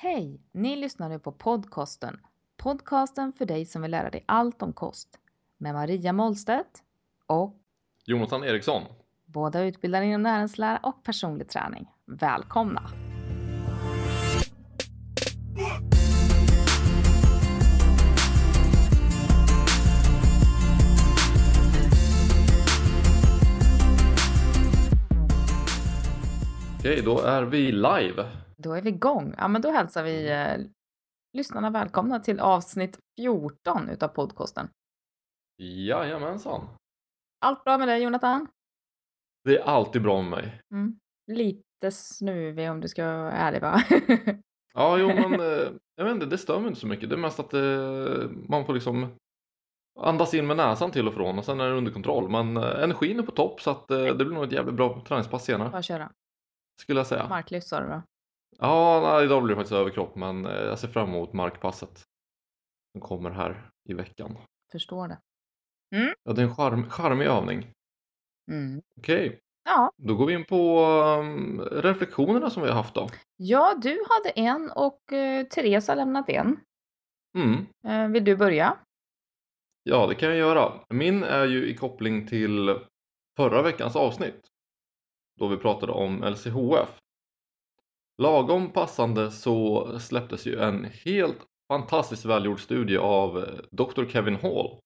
Hej! Ni lyssnar nu på podcasten. Podcasten för dig som vill lära dig allt om kost. Med Maria Målstedt och Jonathan Eriksson. båda utbildade inom näringslära och personlig träning. Välkomna! Okej, då är vi live. Då är vi igång. Ja, men då hälsar vi eh, lyssnarna välkomna till avsnitt 14 utav podcasten. Jajamensan. Allt bra med dig Jonathan? Det är alltid bra med mig. Mm. Lite snuvig om du ska vara ärlig va? Ja, jo men eh, jag vet inte, det stör mig inte så mycket. Det är mest att eh, man får liksom andas in med näsan till och från och sen är det under kontroll. Men eh, energin är på topp så att eh, det blir nog ett jävligt bra träningspass senare. Bara köra. Skulle jag säga. Marklyft sa du va? Ja, nej, idag blir det faktiskt överkropp men eh, jag ser fram emot markpasset. Som kommer här i veckan. Förstår det. Ja, det är en charm, charmig övning. Mm. Okej, Ja. då går vi in på um, reflektionerna som vi har haft då. ja, du hade en och eh, Therese har lämnat en. Mm. Eh, vill du börja? Ja, det kan jag göra. Min är ju i koppling till förra veckans avsnitt. Då vi pratade om LCHF. Lagom passande så släpptes ju en helt fantastiskt välgjord studie av eh, Dr. Kevin Hall.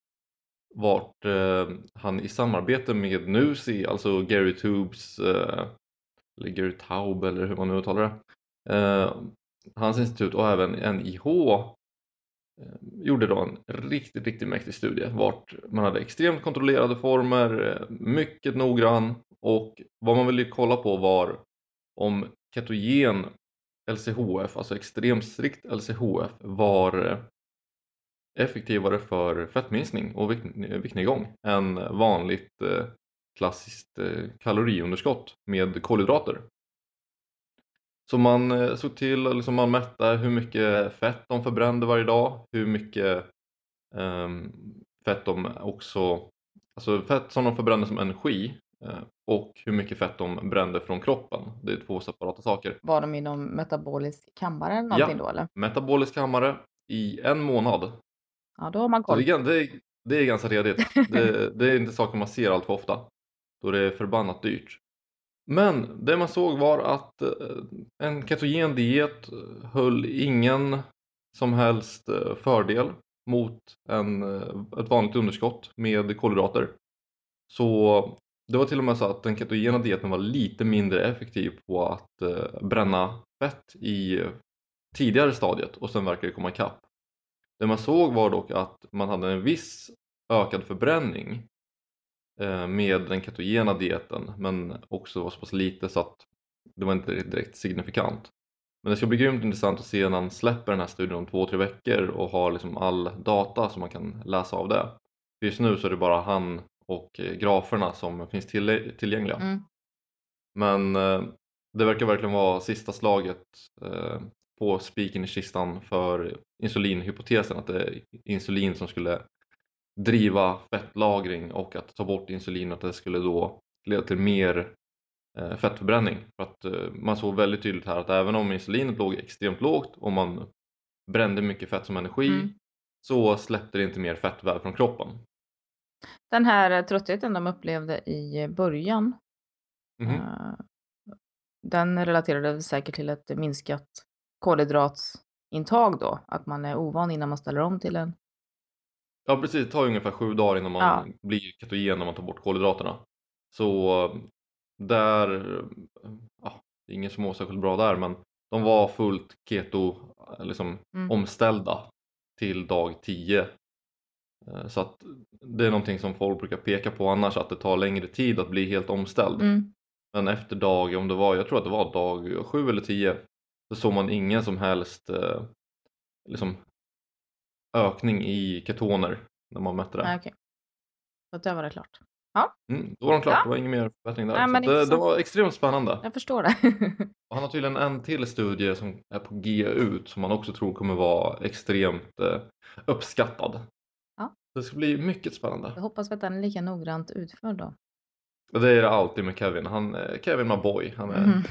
Vart eh, han i samarbete med NUSI, alltså Gary Tubes, eh, eller Gary Taube eller hur man nu uttalar det. Eh, hans institut och även NIH eh, gjorde då en riktigt, riktigt mäktig studie vart man hade extremt kontrollerade former, eh, mycket noggrann och vad man ville kolla på var om ketogen LCHF, alltså extremt strikt LCHF, var effektivare för fettminskning och viktnedgång än vanligt eh, klassiskt eh, kaloriunderskott med kolhydrater. Så man eh, såg till att liksom man mätte hur mycket fett de förbrände varje dag, hur mycket um, fett de också, alltså fett som de förbrände som energi och hur mycket fett de brände från kroppen. Det är två separata saker. Var de inom metabolisk kammare eller någonting då eller? Metabolisk kammare i en månad. Ja, då har man koll. det, är, det, är, det är ganska redigt. Det, det är inte saker man ser allt för ofta. Då det är förbannat dyrt. Men det man såg var att eh, en ketogen diet höll ingen som helst eh, fördel mot en, eh, ett vanligt underskott med kolhydrater. Så det var till och med så att den ketogena dieten var lite mindre effektiv på att eh, bränna fett i tidigare stadiet och sen verkar det komma ikapp. Det man såg var dock att man hade en viss ökad förbränning eh, med den ketogena dieten men också var så pass lite så att det var inte direkt signifikant. Men det ska bli grymt intressant att se när han släpper den här studien om två, tre veckor och har liksom all data som man kan läsa av det. För Just nu så är det bara han och eh, graferna som finns till, tillgängliga. Mm. Men eh, det verkar verkligen vara sista slaget eh, på spiken i kistan för insulinhypotesen. Att det är insulin som skulle driva fettlagring och att ta bort insulin att det skulle då leda till mer fettförbränning. För att man såg väldigt tydligt här att även om insulinet låg extremt lågt och man brände mycket fett som energi Mm. så släppte det inte mer fettväv från kroppen. Den här eh, tröttheten de upplevde i början, Mhm. eh, den relaterade säkert till ett minskat kolhydratsintag då, att man är ovan innan man ställer om till en. Ja precis, det tar ju ungefär sju dagar innan man Ja. blir ketogen när man tar bort kolhydraterna. Så eh, där, eh, ja, ingen som mår särskilt bra där men de var fullt keto liksom Mm. omställda till dag 10. Eh, Så att det är någonting som folk brukar peka på annars att det tar längre tid att bli helt omställd. Mm. Men efter dag, om det var, jag tror att det var dag 7 eller 10 så såg man ingen som helst eh, liksom, ökning i ketoner när man mätte det. Nej, okej. Så där var det klart. Mm, då var de klart, Ja. det var ingen mer förbättring där. Nej, det, det var extremt spännande. Jag förstår det. Han har tydligen en till studie som är på G ut som man också tror kommer vara extremt eh, uppskattad. Det ska bli mycket spännande. Jag hoppas att den är lika noggrant utförd då. Det är det alltid med Kevin. Han, eh, Kevin my boy. Han är Mhm.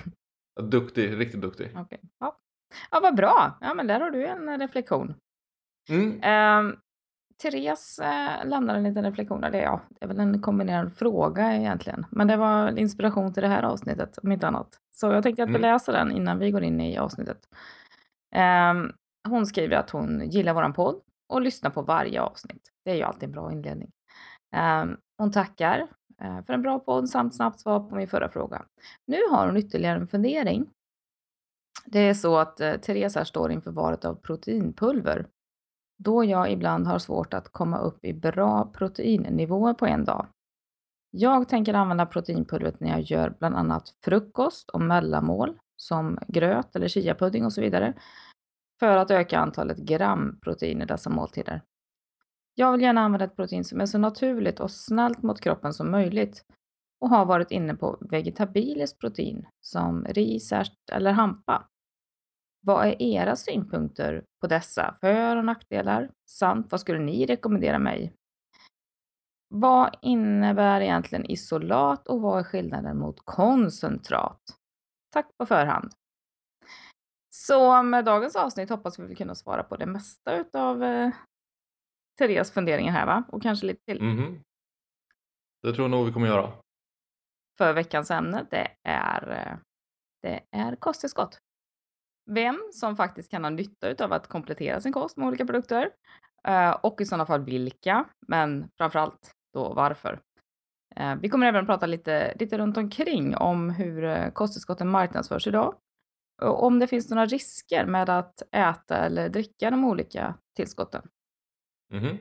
duktig, riktigt duktig. Okej. Ja. Ja, vad bra. Ja, men där har du en reflektion. Mm. Eh, Therese eh, lämnar en liten reflektion. Det, ja, det är väl en kombinerad fråga egentligen. Men det var inspiration till det här avsnittet, om inte annat. Så jag tänkte att vi Mm. läser den innan vi går in i avsnittet. Eh, hon skriver att hon gillar våran podd och lyssna på varje avsnitt. Det är ju alltid en bra inledning. Ehm, hon tackar eh, för en bra podd samt snabbt svar på min förra fråga. Nu har hon ytterligare en fundering. Det är så att eh, Therese här står inför valet av proteinpulver. Då jag ibland har svårt att komma upp i bra proteinnivåer på en dag. Jag tänker använda proteinpulvret när jag gör bland annat frukost och mellanmål som gröt eller chiapudding och så vidare. För att öka antalet gram protein i dessa måltider. Jag vill gärna använda ett protein som är så naturligt och snällt mot kroppen som möjligt och har varit inne på vegetabiliskt protein som ris, ärt eller hampa. Vad är era synpunkter på dessa för och nackdelar samt vad skulle ni rekommendera mig? Vad innebär egentligen isolat och vad är skillnaden mot koncentrat? Tack på förhand. Så med dagens avsnitt hoppas vi kunna svara på det mesta utav eh, Therese funderingar här va? Och kanske lite till. Mhm. Det tror jag nog vi kommer göra. För veckans ämne det är, eh, det är kosttillskott. Vem som faktiskt kan ha nytta av att komplettera sin kost med olika produkter eh, och i sådana fall vilka, men framförallt då varför. Eh, Vi kommer även prata lite, lite runt omkring om hur kosttillskotten marknadsförs idag om det finns några risker med att äta eller dricka de olika tillskotten. Mhm.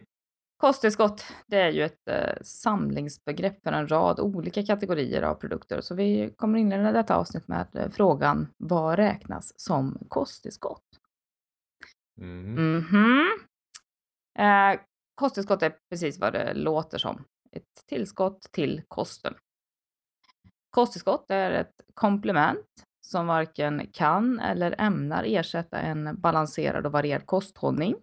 Kosttillskott, det är ju ett eh, samlingsbegrepp för en rad olika kategorier av produkter. Så vi kommer inleda detta avsnitt med eh, frågan vad räknas som kosttillskott? Mm. Mhm. Eh, kosttillskott är precis vad det låter som. Ett tillskott till kosten. Kosttillskott är ett komplement som varken kan eller ämnar ersätta en balanserad och varierad kosthållning.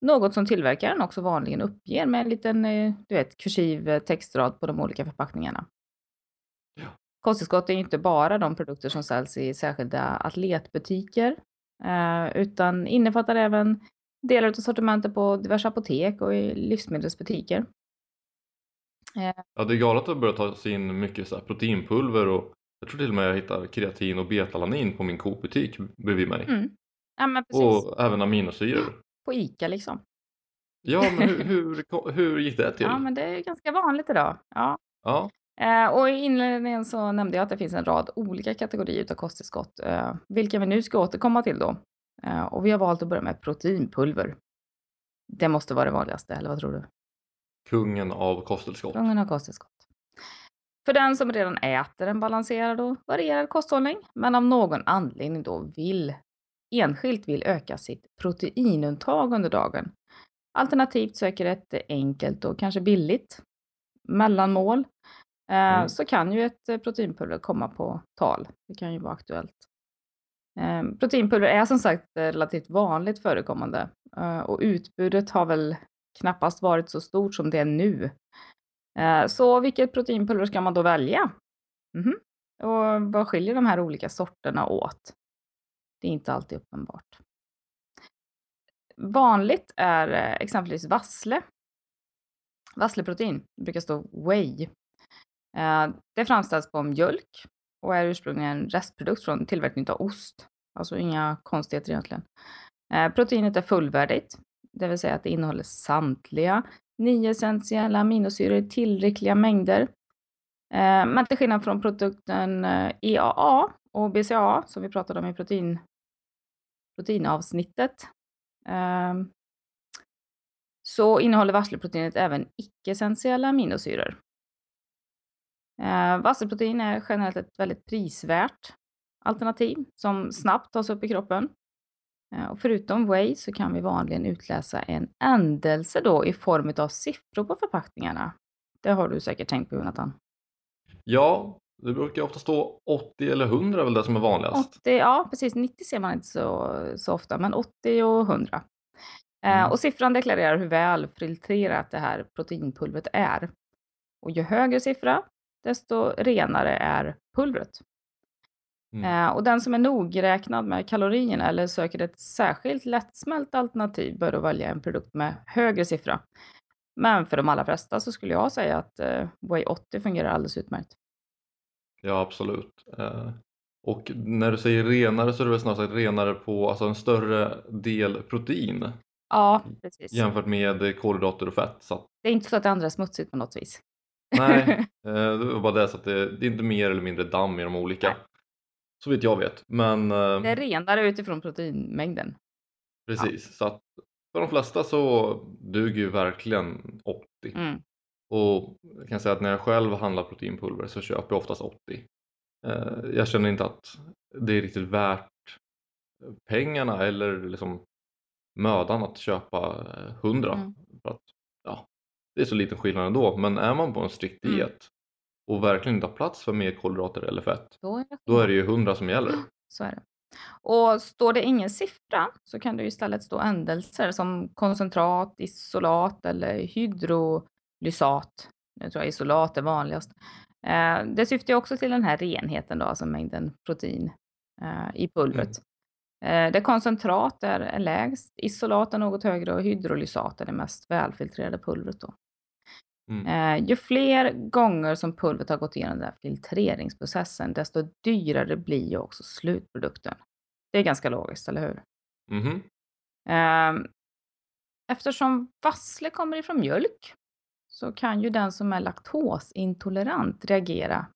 Något som tillverkaren också vanligen uppger med en liten eh, du vet, kursiv eh, textrad på de olika förpackningarna. Ja. Kosttillskott är inte bara de produkter som säljs i särskilda atletbutiker eh, utan innefattar även delar av sortimentet på diverse apotek och i livsmedelsbutiker. Ja, det är galet att det börjar ta sig in mycket så proteinpulver och jag tror till och med jag hittar kreatin och betalanin på min Coop-butik bredvid mig. mm. Ja. Och även aminosyror. På ICA liksom. Ja, men hur, hur, hur gick det till? Ja, men det är ganska vanligt idag. Ja. Ja. Eh, och i inledningen så nämnde jag att det finns en rad olika kategorier av kosttillskott, eh, vilka vi nu ska återkomma till då. Eh, och vi har valt att börja med proteinpulver. Det måste vara det vanligaste, eller vad tror du? Kungen av kosttillskott. Kungen av kosttillskott. För den som redan äter en balanserad och varierad kosthållning, men av någon anledning då vill enskilt vill öka sitt proteinintag under dagen. Alternativt söker ett enkelt och kanske billigt mellanmål. Eh, Mm. Så kan ju ett proteinpulver komma på tal. Det kan ju vara aktuellt. Eh, Proteinpulver är som sagt relativt vanligt förekommande eh, och utbudet har väl knappast varit så stort som det är nu. Eh, så vilket proteinpulver ska man då välja? Mhm. Och vad skiljer de här olika sorterna åt? Det är inte alltid uppenbart. Vanligt är eh, exempelvis vassle. Vassleprotein det brukar stå whey. Eh, det framställs på mjölk och är ursprungligen en restprodukt från tillverkning av ost. Alltså inga konstigheter egentligen. Proteinet är fullvärdigt, det vill säga att det innehåller samtliga nio essentiella aminosyror i tillräckliga mängder. Eh, Men till skillnad från produkten eh, EAA och BCAA som vi pratade om i protein, proteinavsnittet eh, så innehåller vassleproteinet även icke-essentiella aminosyror. Eh, Vasselprotein är generellt ett väldigt prisvärt alternativ som snabbt tas upp i kroppen. Eh, Och förutom whey så kan vi vanligen utläsa en ändelse då i form av siffror på förpackningarna. Det har du säkert tänkt på Jonathan. Ja, det brukar ofta stå 80 eller 100 är väl det som är vanligast. 80, ja precis, 90 ser man inte så, så ofta, men 80 och 100. Eh, Mm. Och siffran deklarerar hur väl filtrerat det här proteinpulvret är. Och ju högre siffra, desto renare är pulvret. Mm. och den som är nogräknad med kalorierna eller söker ett särskilt lättsmält alternativ bör då välja en produkt med högre siffra. Men för de allra flesta så skulle jag säga att eh, Way 80 fungerar alldeles utmärkt. Ja, absolut. Eh, och när du säger renare så är det väl snarare renare på alltså en större del protein Ja, precis. jämfört med kolhydrater och fett. Så att, Det är inte så att det andra är smutsigt på något vis. nej, eh, det var bara det så att det, det är inte mer eller mindre damm i de olika. Så vitt jag vet. Men eh, Det är renare utifrån proteinmängden. precis, så att för de flesta så duger ju verkligen 80. Mm. Och jag kan säga att när jag själv handlar proteinpulver så köper jag oftast 80. Eh, Jag känner inte att det är riktigt värt pengarna eller liksom mödan att köpa eh, 100. Mm. För att, ja, det är så liten skillnad ändå. Men är man på en strikt Mm. Och verkligen inte har plats för mer kolhydrater eller fett Då är det då är det ju 100 som gäller. Så är det. Och står det ingen siffra så kan det ju istället stå ändelser som koncentrat, isolat eller hydrolysat. Jag tror isolat är vanligast. Eh, det syftar ju också till den här renheten då, alltså mängden protein eh, i pulvret. Eh, det koncentrat är, är lägst, isolat är något högre och hydrolysat är det mest välfiltrerade pulvret då. Mm. Eh, ju fler gånger som pulvret har gått igenom den här filtreringsprocessen, desto dyrare blir ju också slutprodukten. Det är ganska logiskt, eller hur? Mhm. Ehm, Eftersom vassle kommer ifrån mjölk så kan ju den som är laktosintolerant reagera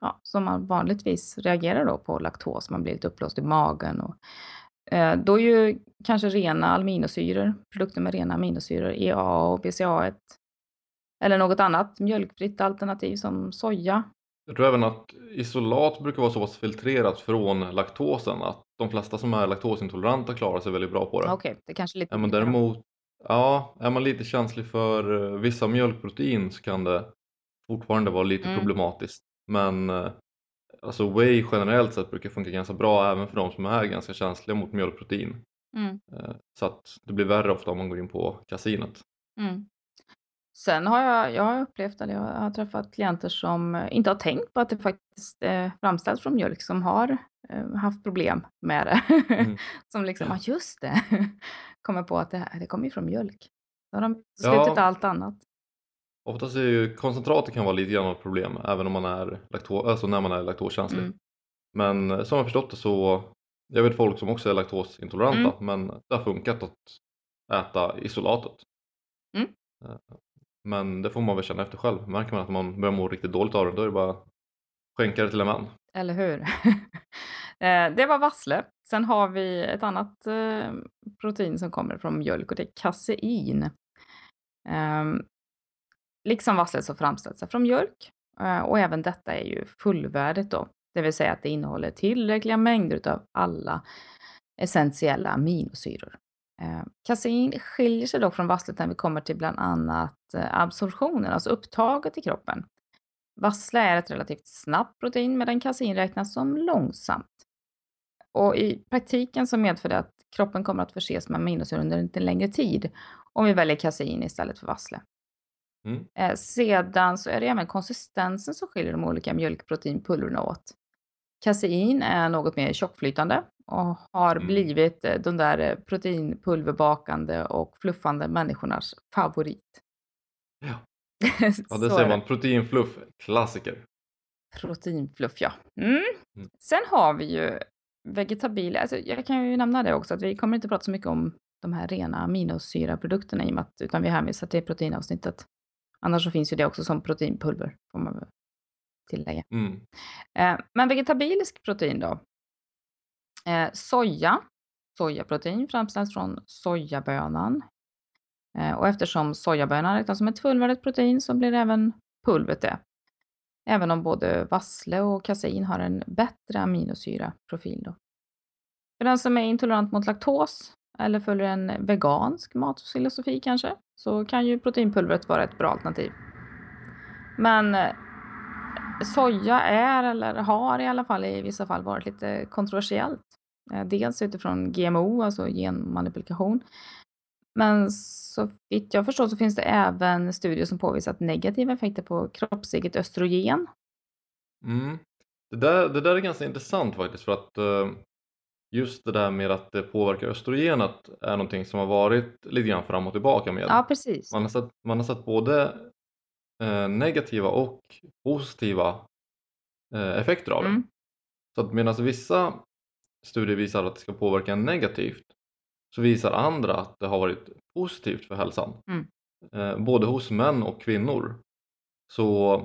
ja, som man vanligtvis reagerar då på laktos. Man blir lite uppblåst i magen. Och, eh, då är ju kanske rena aminosyror, produkter med rena aminosyror, EAA och BCA1 eller något annat mjölkfritt alternativ som soja. Jag tror även att isolat brukar vara så pass filtrerat från laktosen att de flesta som är laktosintoleranta klarar sig väldigt bra på det. Okej, det kanske lite Är man däremot ja, är man lite känslig för eh, vissa mjölkprotein så kan det fortfarande vara lite Mm. problematiskt. Men eh, alltså whey generellt sett brukar funka ganska bra även för de som är ganska känsliga mot mjölkprotein. Mm. Eh, Så att det blir värre ofta om man går in på kasinet. Mm. Sen har jag, jag har upplevt, eller jag har träffat klienter som eh, inte har tänkt på att det faktiskt är framställs från mjölk som har eh, haft problem med det. Mm. som liksom, ja just det, kommer på att det, här, det kommer ju från mjölk. Då har de Ja. slutit allt annat. Oftast är ju koncentratet kan vara lite grann av ett problem även om man är lakto- alltså när man är laktoskänslig. Mm. Men eh, som jag förstått det så, jag vet folk som också är laktosintoleranta Mm. men det har funkat att äta isolatet. Mm. Men det får man väl känna efter själv. Märker man att man börjar må riktigt dåligt av det då är det bara att skänka det till en vän. Eller hur? Eh, det var vassle. Sen har vi ett annat eh, protein som kommer från mjölk och det är kasein. Ehm, liksom vassle så framställs det från mjölk eh, och även detta är ju fullvärdigt då. Det vill säga att det innehåller tillräckliga mängder av alla essentiella aminosyror. Eh, Kasein skiljer sig dock från vasslet när vi kommer till bland annat eh, absorptionen, alltså upptaget i kroppen. Vassle är ett relativt snabbt protein medan kasein räknas som långsamt. Och i praktiken så medför det att kroppen kommer att förses med aminosyror under en längre tid om vi väljer kasein istället för vassle. Mm. Eh, sedan så är det även konsistensen som skiljer de olika mjölkproteinpulverna åt. Kasein är något mer tjockflytande och har Mm. blivit eh, de där eh, proteinpulverbakande och fluffande människornas favorit. Ja. Ja, det säger är man. Proteinfluff, klassiker. Proteinfluff, ja. Mm. Mm. Sen har vi ju vegetabilier. Alltså, jag kan ju nämna det också, att vi kommer inte prata så mycket om de här rena aminosyraprodukterna i och med att, utan vi hänvisar till proteinavsnittet. Annars så finns ju det också som proteinpulver, får man tillägga. Mm. Eh, men vegetabilisk protein då? Eh, soja, sojaprotein framställs från sojabönan. Eh, och eftersom sojabönan räknas som ett fullvärdigt protein så blir även pulvret det. Även om både vassle och kasein har en bättre aminosyraprofil. Då. För den som är intolerant mot laktos eller följer en vegansk matfilosofi kanske, så kan ju proteinpulvret vara ett bra alternativ. Men eh, soja är, eller har i alla fall i vissa fall varit lite kontroversiellt. Eh, Dels utifrån GMO, alltså genmanipulation. Men så vitt jag förstår så finns det även studier som påvisat negativa effekter på kroppseget östrogen. Mm. Det där, det där är ganska intressant faktiskt för att eh, just det där med att det påverkar östrogenet är någonting som har varit lite grann fram och tillbaka med. Ja, precis. Man har sett, man har sett både negativa och positiva eh, effekter av det. Mm. Så att medan vissa studier visar att det ska påverka negativt så visar andra att det har varit positivt för hälsan. Mm. Eh, både hos män och kvinnor. Så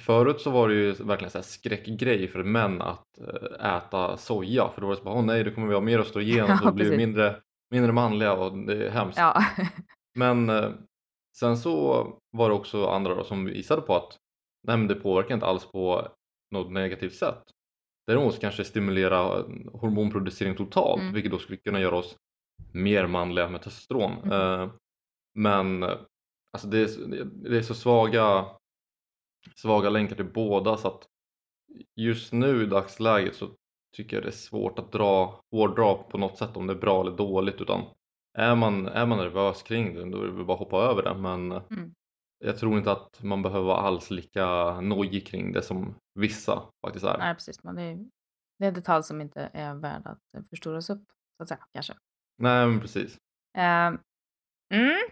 förut så var det ju verkligen så här skräckgrej för män att eh, äta soja för då var det så bara, åh nej, då kommer vi ha mer östrogen och så Ja, blir vi mindre, mindre manliga och det är hemskt. Ja. Men eh, sen så var det också andra då som visade på att nej, det påverkar inte alls på något negativt sätt. Däremot kanske det stimulerar hormonproducering totalt Mm. vilket då skulle kunna göra oss mer manliga med testosteron. Mm. Eh, men eh, alltså det, är, så- det är så svaga, svaga länkar till båda så att just nu i dagsläget så tycker jag det är svårt att dra, hårdra på något sätt om det är bra eller dåligt utan är man, är man nervös kring det då är det väl bara att hoppa över det men Mm. jag tror inte att man behöver vara alls lika nojig kring det som vissa faktiskt är. Nej, precis. Men det är, det är en detalj som inte är värd att eh, förstoras upp, så att säga, kanske. Nej men precis. Eh, mm.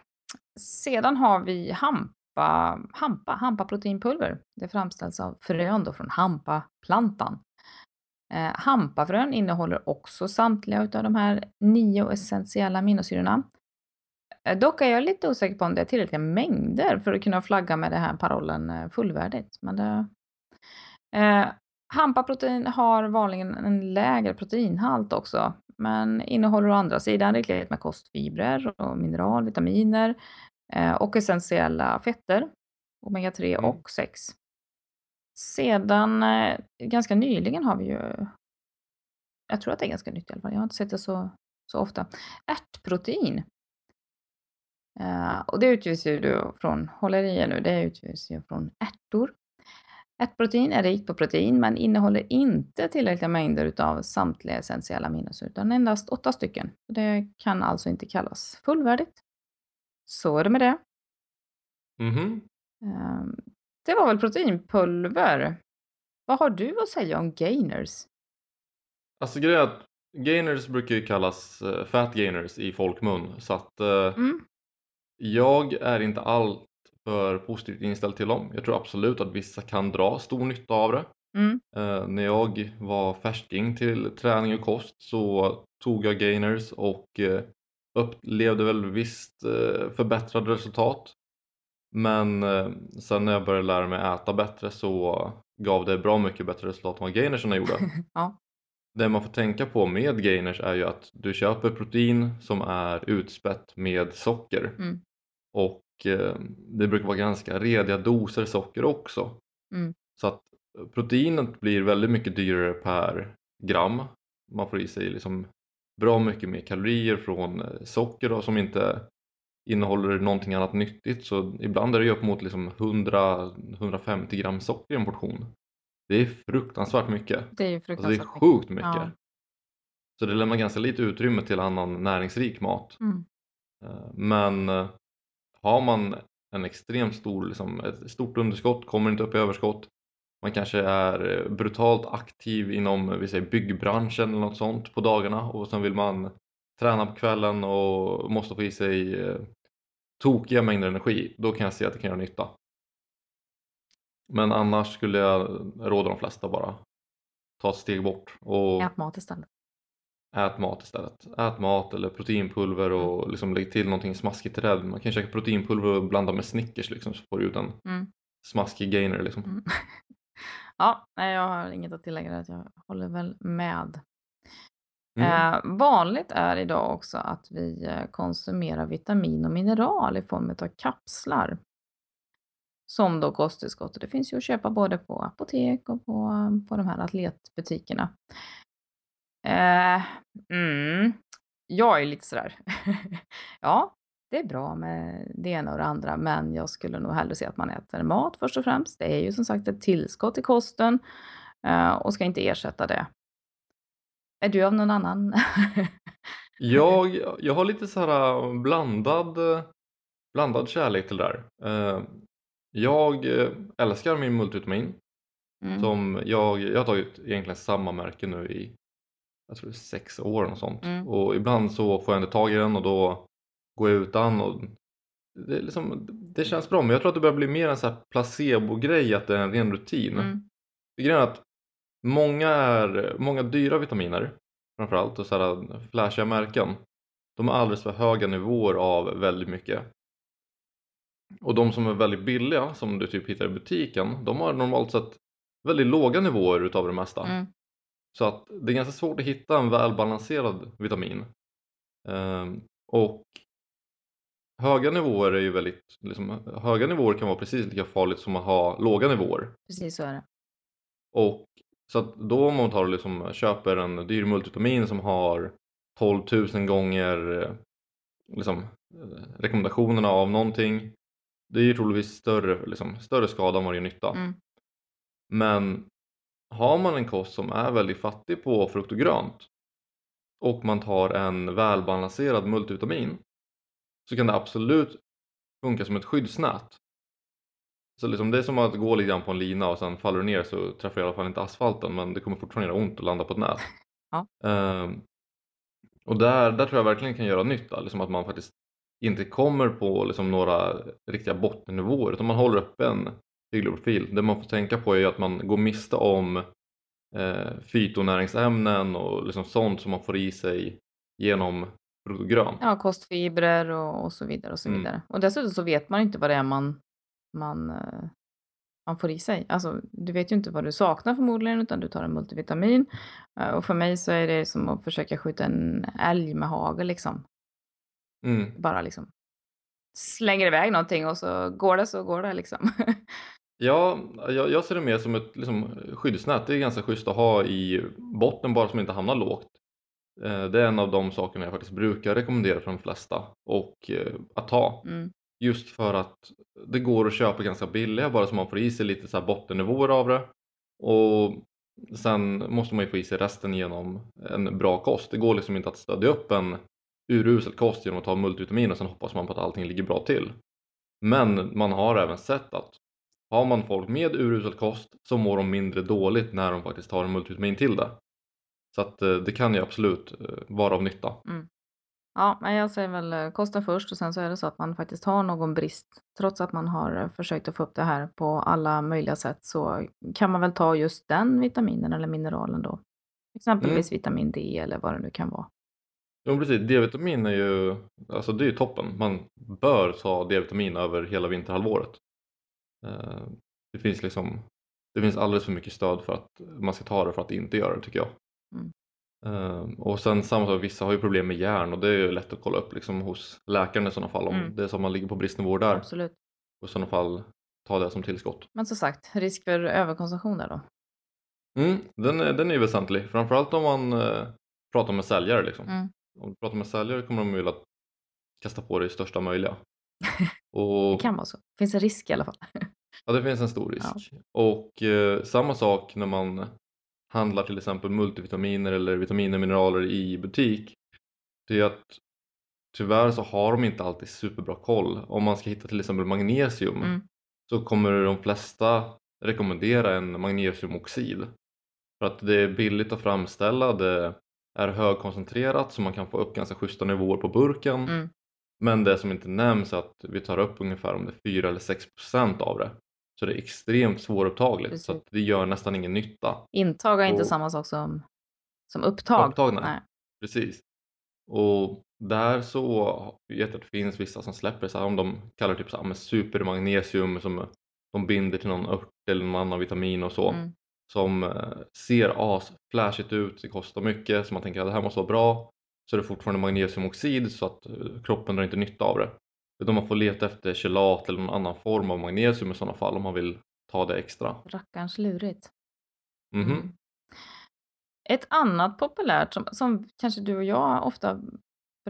Sedan har vi hampa, hampa, hampaproteinpulver. Det framställs av frön då från hampaplantan. Eh, hampafrön innehåller också samtliga av de här nio essentiella aminosyrorna. Eh, dock är jag lite osäker på om det är tillräckliga mängder för att kunna flagga med den här parollen eh, fullvärdigt. Men det, eh, hampaprotein har vanligen en lägre proteinhalt också, men innehåller å andra sidan rikligt med kostfibrer och mineral, vitaminer och essentiella fetter, omega-3 Mm. och 6. Sedan eh, ganska nyligen har vi ju, jag tror att det är ganska nytt i alla fall, jag har inte sett det så, så ofta, ärtprotein. Eh, och det utgörs ju då från, håller i er nu, det utgörs ju från ärtor. Ärtprotein är rikt på protein men innehåller inte tillräckliga mängder utav samtliga essentiella aminosyror utan endast åtta stycken. Det kan alltså inte kallas fullvärdigt. Så är det med det. Mhm. Ehm, Det var väl proteinpulver. Vad har du att säga om gainers? Alltså grejen är att gainers brukar ju kallas eh, fat gainers i folkmun så att eh, Mm, jag är inte allt för positivt inställd till dem. Jag tror absolut att vissa kan dra stor nytta av det. mm, Eh, när jag var färsking till träning och kost så tog jag gainers och eh, upplevde väl visst eh, förbättrade resultat. Men eh, sen när jag började lära mig äta bättre så gav det bra mycket bättre resultat än vad gainerserna gjorde. ja, Det man får tänka på med gainers är ju att du köper protein som är utspätt med socker Mm. och eh, det brukar vara ganska rediga doser socker också. Mm. Så att proteinet blir väldigt mycket dyrare per gram. Man får i sig liksom bra mycket mer kalorier från eh, socker då, som inte innehåller någonting annat nyttigt så ibland är det ju upp mot liksom 100-150 gram socker i en portion. Det är fruktansvärt mycket. det är ju Alltså det är fruktansvärt. sjukt mycket. Ja. Så det lämnar ganska lite utrymme till annan näringsrik mat. Mm. Eh, Men eh, har man en extremt stor, liksom, ett stort underskott, kommer inte upp i överskott, man kanske är eh, brutalt aktiv inom vi säger, byggbranschen eller något sånt på dagarna och sen vill man träna på kvällen och måste få i sig eh, tokiga mängder energi, då kan jag se att det kan göra nytta. Men annars skulle jag råda de flesta bara ta ett steg bort och Ät mat istället. ät mat istället. Ät mat eller proteinpulver och liksom lägg till någonting smaskigt till det. Man kan käka proteinpulver och blanda med Snickers liksom, så får du ut en Mm. smaskig gainer. Liksom. Mm. Ja, nej, jag har inget att tillägga. Jag håller väl med. Mm. Eh, vanligt är idag också att vi eh, konsumerar vitamin och mineral i form av kapslar. Som då kosttillskott. Det finns ju att köpa både på apotek och på, på de här atletbutikerna. Eh, mm, jag är lite sådär. ja, det är bra med det ena och det andra, men jag skulle nog hellre se att man äter mat först och främst. Det är ju som sagt ett tillskott i kosten eh, och ska inte ersätta det. Är du av någon annan? Jag, jag har lite så här äh, blandad, äh, blandad kärlek till det där. Eh, Jag älskar min multivitamin. Mm. Som jag, jag har tagit egentligen samma märke nu i jag tror sex år och sånt. Mm. Och ibland så får jag inte tag i den och då går jag utan och det, liksom, det känns bra men jag tror att det börjar bli mer en så här placebo-grej att det är en ren rutin. Mm. Grejen är att många, är, många dyra vitaminer framförallt och så här flashiga märken de har alldeles för höga nivåer av väldigt mycket. Och de som är väldigt billiga som du typ hittar i butiken de har normalt sett väldigt låga nivåer utav det mesta. Mm. Så att det är ganska svårt att hitta en välbalanserad vitamin. Ehm, och höga nivåer är ju väldigt, liksom, höga nivåer kan vara precis lika farligt som att ha låga nivåer. Precis så är det. Och så att då om man tar och liksom köper en dyr multivitamin som har 12 000 gånger eh, liksom, eh, rekommendationerna av någonting det är ju troligtvis större, liksom, större skada än vad det gör nytta. Mm. Men har man en kost som är väldigt fattig på frukt och grönt och man tar en välbalanserad multivitamin så kan det absolut funka som ett skyddsnät. Så liksom det är som att gå lite grann på en lina och sen faller du ner så träffar du i alla fall inte asfalten men det kommer fortfarande göra ont att landa på ett nät. Ja. Ehm, och där, där tror jag verkligen kan göra nytta, liksom att man faktiskt inte kommer på liksom några riktiga bottennivåer utan man håller uppe en hygglig profil. Det man får tänka på är att man går miste om eh, fytonäringsämnen och liksom sånt som man får i sig genom grönt. Ja, kostfibrer och, och så vidare och så Mm. vidare. Och dessutom så vet man inte vad det är man, man, eh, man får i sig. Alltså, du vet ju inte vad du saknar förmodligen utan du tar en multivitamin. Eh, Och för mig så är det som att försöka skjuta en älg med hagel liksom. Mm. Bara liksom slänger iväg någonting och så går det så går det liksom. Ja, jag, jag ser det mer som ett liksom, skyddsnät. Det är ganska schysst att ha i botten bara som inte hamnar lågt. Eh, Det är en av de sakerna jag faktiskt brukar rekommendera för de flesta och eh, att ta. Mm. Just för att det går att köpa ganska billiga bara så man får i sig lite så här bottennivåer av det. Och sen måste man ju få i sig resten genom en bra kost. Det går liksom inte att stödja upp en urusel kost genom att ta multivitamin och sen hoppas man på att allting ligger bra till. Men man har även sett att har man folk med urusel kost så mår de mindre dåligt när de faktiskt tar en multivitamin till det. Så att eh, det kan ju absolut eh, vara av nytta. Mm. Ja, men jag säger väl eh, kosta först och sen så är det så att man faktiskt har någon brist. Trots att man har eh, försökt att få upp det här på alla möjliga sätt så kan man väl ta just den vitaminen eller mineralen då. Exempelvis vitamin D eller vad det nu kan vara. Jo precis, D-vitamin är ju, alltså det är ju toppen. Man bör ta D-vitamin över hela vinterhalvåret. Eh, Det finns liksom, det finns alldeles för mycket stöd för att man ska ta det för att inte göra det tycker jag. Mm. Eh, Och sen samma sak, vissa har ju problem med järn och det är ju lätt att kolla upp liksom hos läkaren i sådana fall om Mm. det är så att man ligger på bristnivåer där. Absolut. Och i sådana fall ta det som tillskott. Men som sagt, risk för överkonsumtion där då. Mm, den, är, den är ju väsentlig, framförallt om man eh, pratar med säljare. Liksom. Mm. Om du pratar med säljare kommer de vilja kasta på dig största möjliga. Det Och, kan vara så. Det finns en risk i alla fall. ja, det finns en stor risk. Och eh, samma sak när man handlar till exempel multivitaminer eller vitaminer och mineraler i butik. Det är att tyvärr så har de inte alltid superbra koll. Om man ska hitta till exempel magnesium Mm. så kommer de flesta rekommendera en magnesiumoxid. För att det är billigt att framställa, det är högkoncentrerat så man kan få upp ganska schyssta nivåer på burken. Mm. Men det som inte nämns är att vi tar upp ungefär om det är 4 eller 6 procent av det. Så det är extremt svårupptagligt Precis. så att det gör nästan ingen nytta. Intag är inte Och- samma sak som, som upptag. Upptag, nej. Precis. Och där så vet jag att det finns vissa som släpper så här om de kallar det typ så här, supermagnesium som de binder till någon ört eller någon annan vitamin och så. Mm. Som eh, ser asflashigt ut, det kostar mycket så man tänker att det här måste vara bra. Så är det fortfarande magnesiumoxid så att eh, kroppen drar inte nytta av det. Utan man får leta efter kelat eller någon annan form av magnesium i sådana fall om man vill ta det extra. Rackarns lurigt. Mhm. Mm. Ett annat populärt som, som kanske du och jag ofta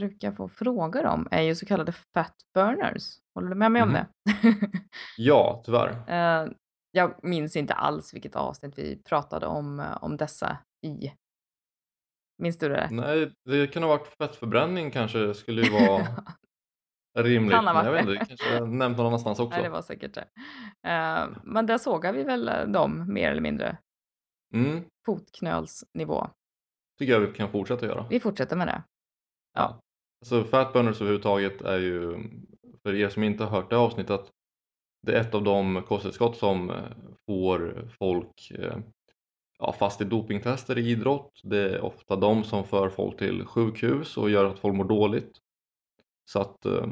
brukar få frågor om är ju så kallade fat burners. Håller du med mig om Mhm. det? Ja, tyvärr. Eh, jag minns inte alls vilket avsnitt vi pratade om, eh, om dessa i. Minns du det? Nej, det kan ha varit fettförbränning kanske skulle ju vara rimligt. Kan ha Men jag varit vet inte, det kanske nämnt någon annanstans Nej, det också. var säkert det. Eh, men där sågar vi väl eh, dem mer eller mindre. Mm, Fotknölsnivå. tycker jag vi kan fortsätta göra. Vi fortsätter med det. Ja. Alltså fat burners överhuvudtaget är ju, för er som inte har hört det avsnittet, det är ett av de kosttillskott som eh, får folk eh, ja, fast i dopingtester i idrott. Det är ofta de som för folk till sjukhus och gör att folk mår dåligt. Så att eh,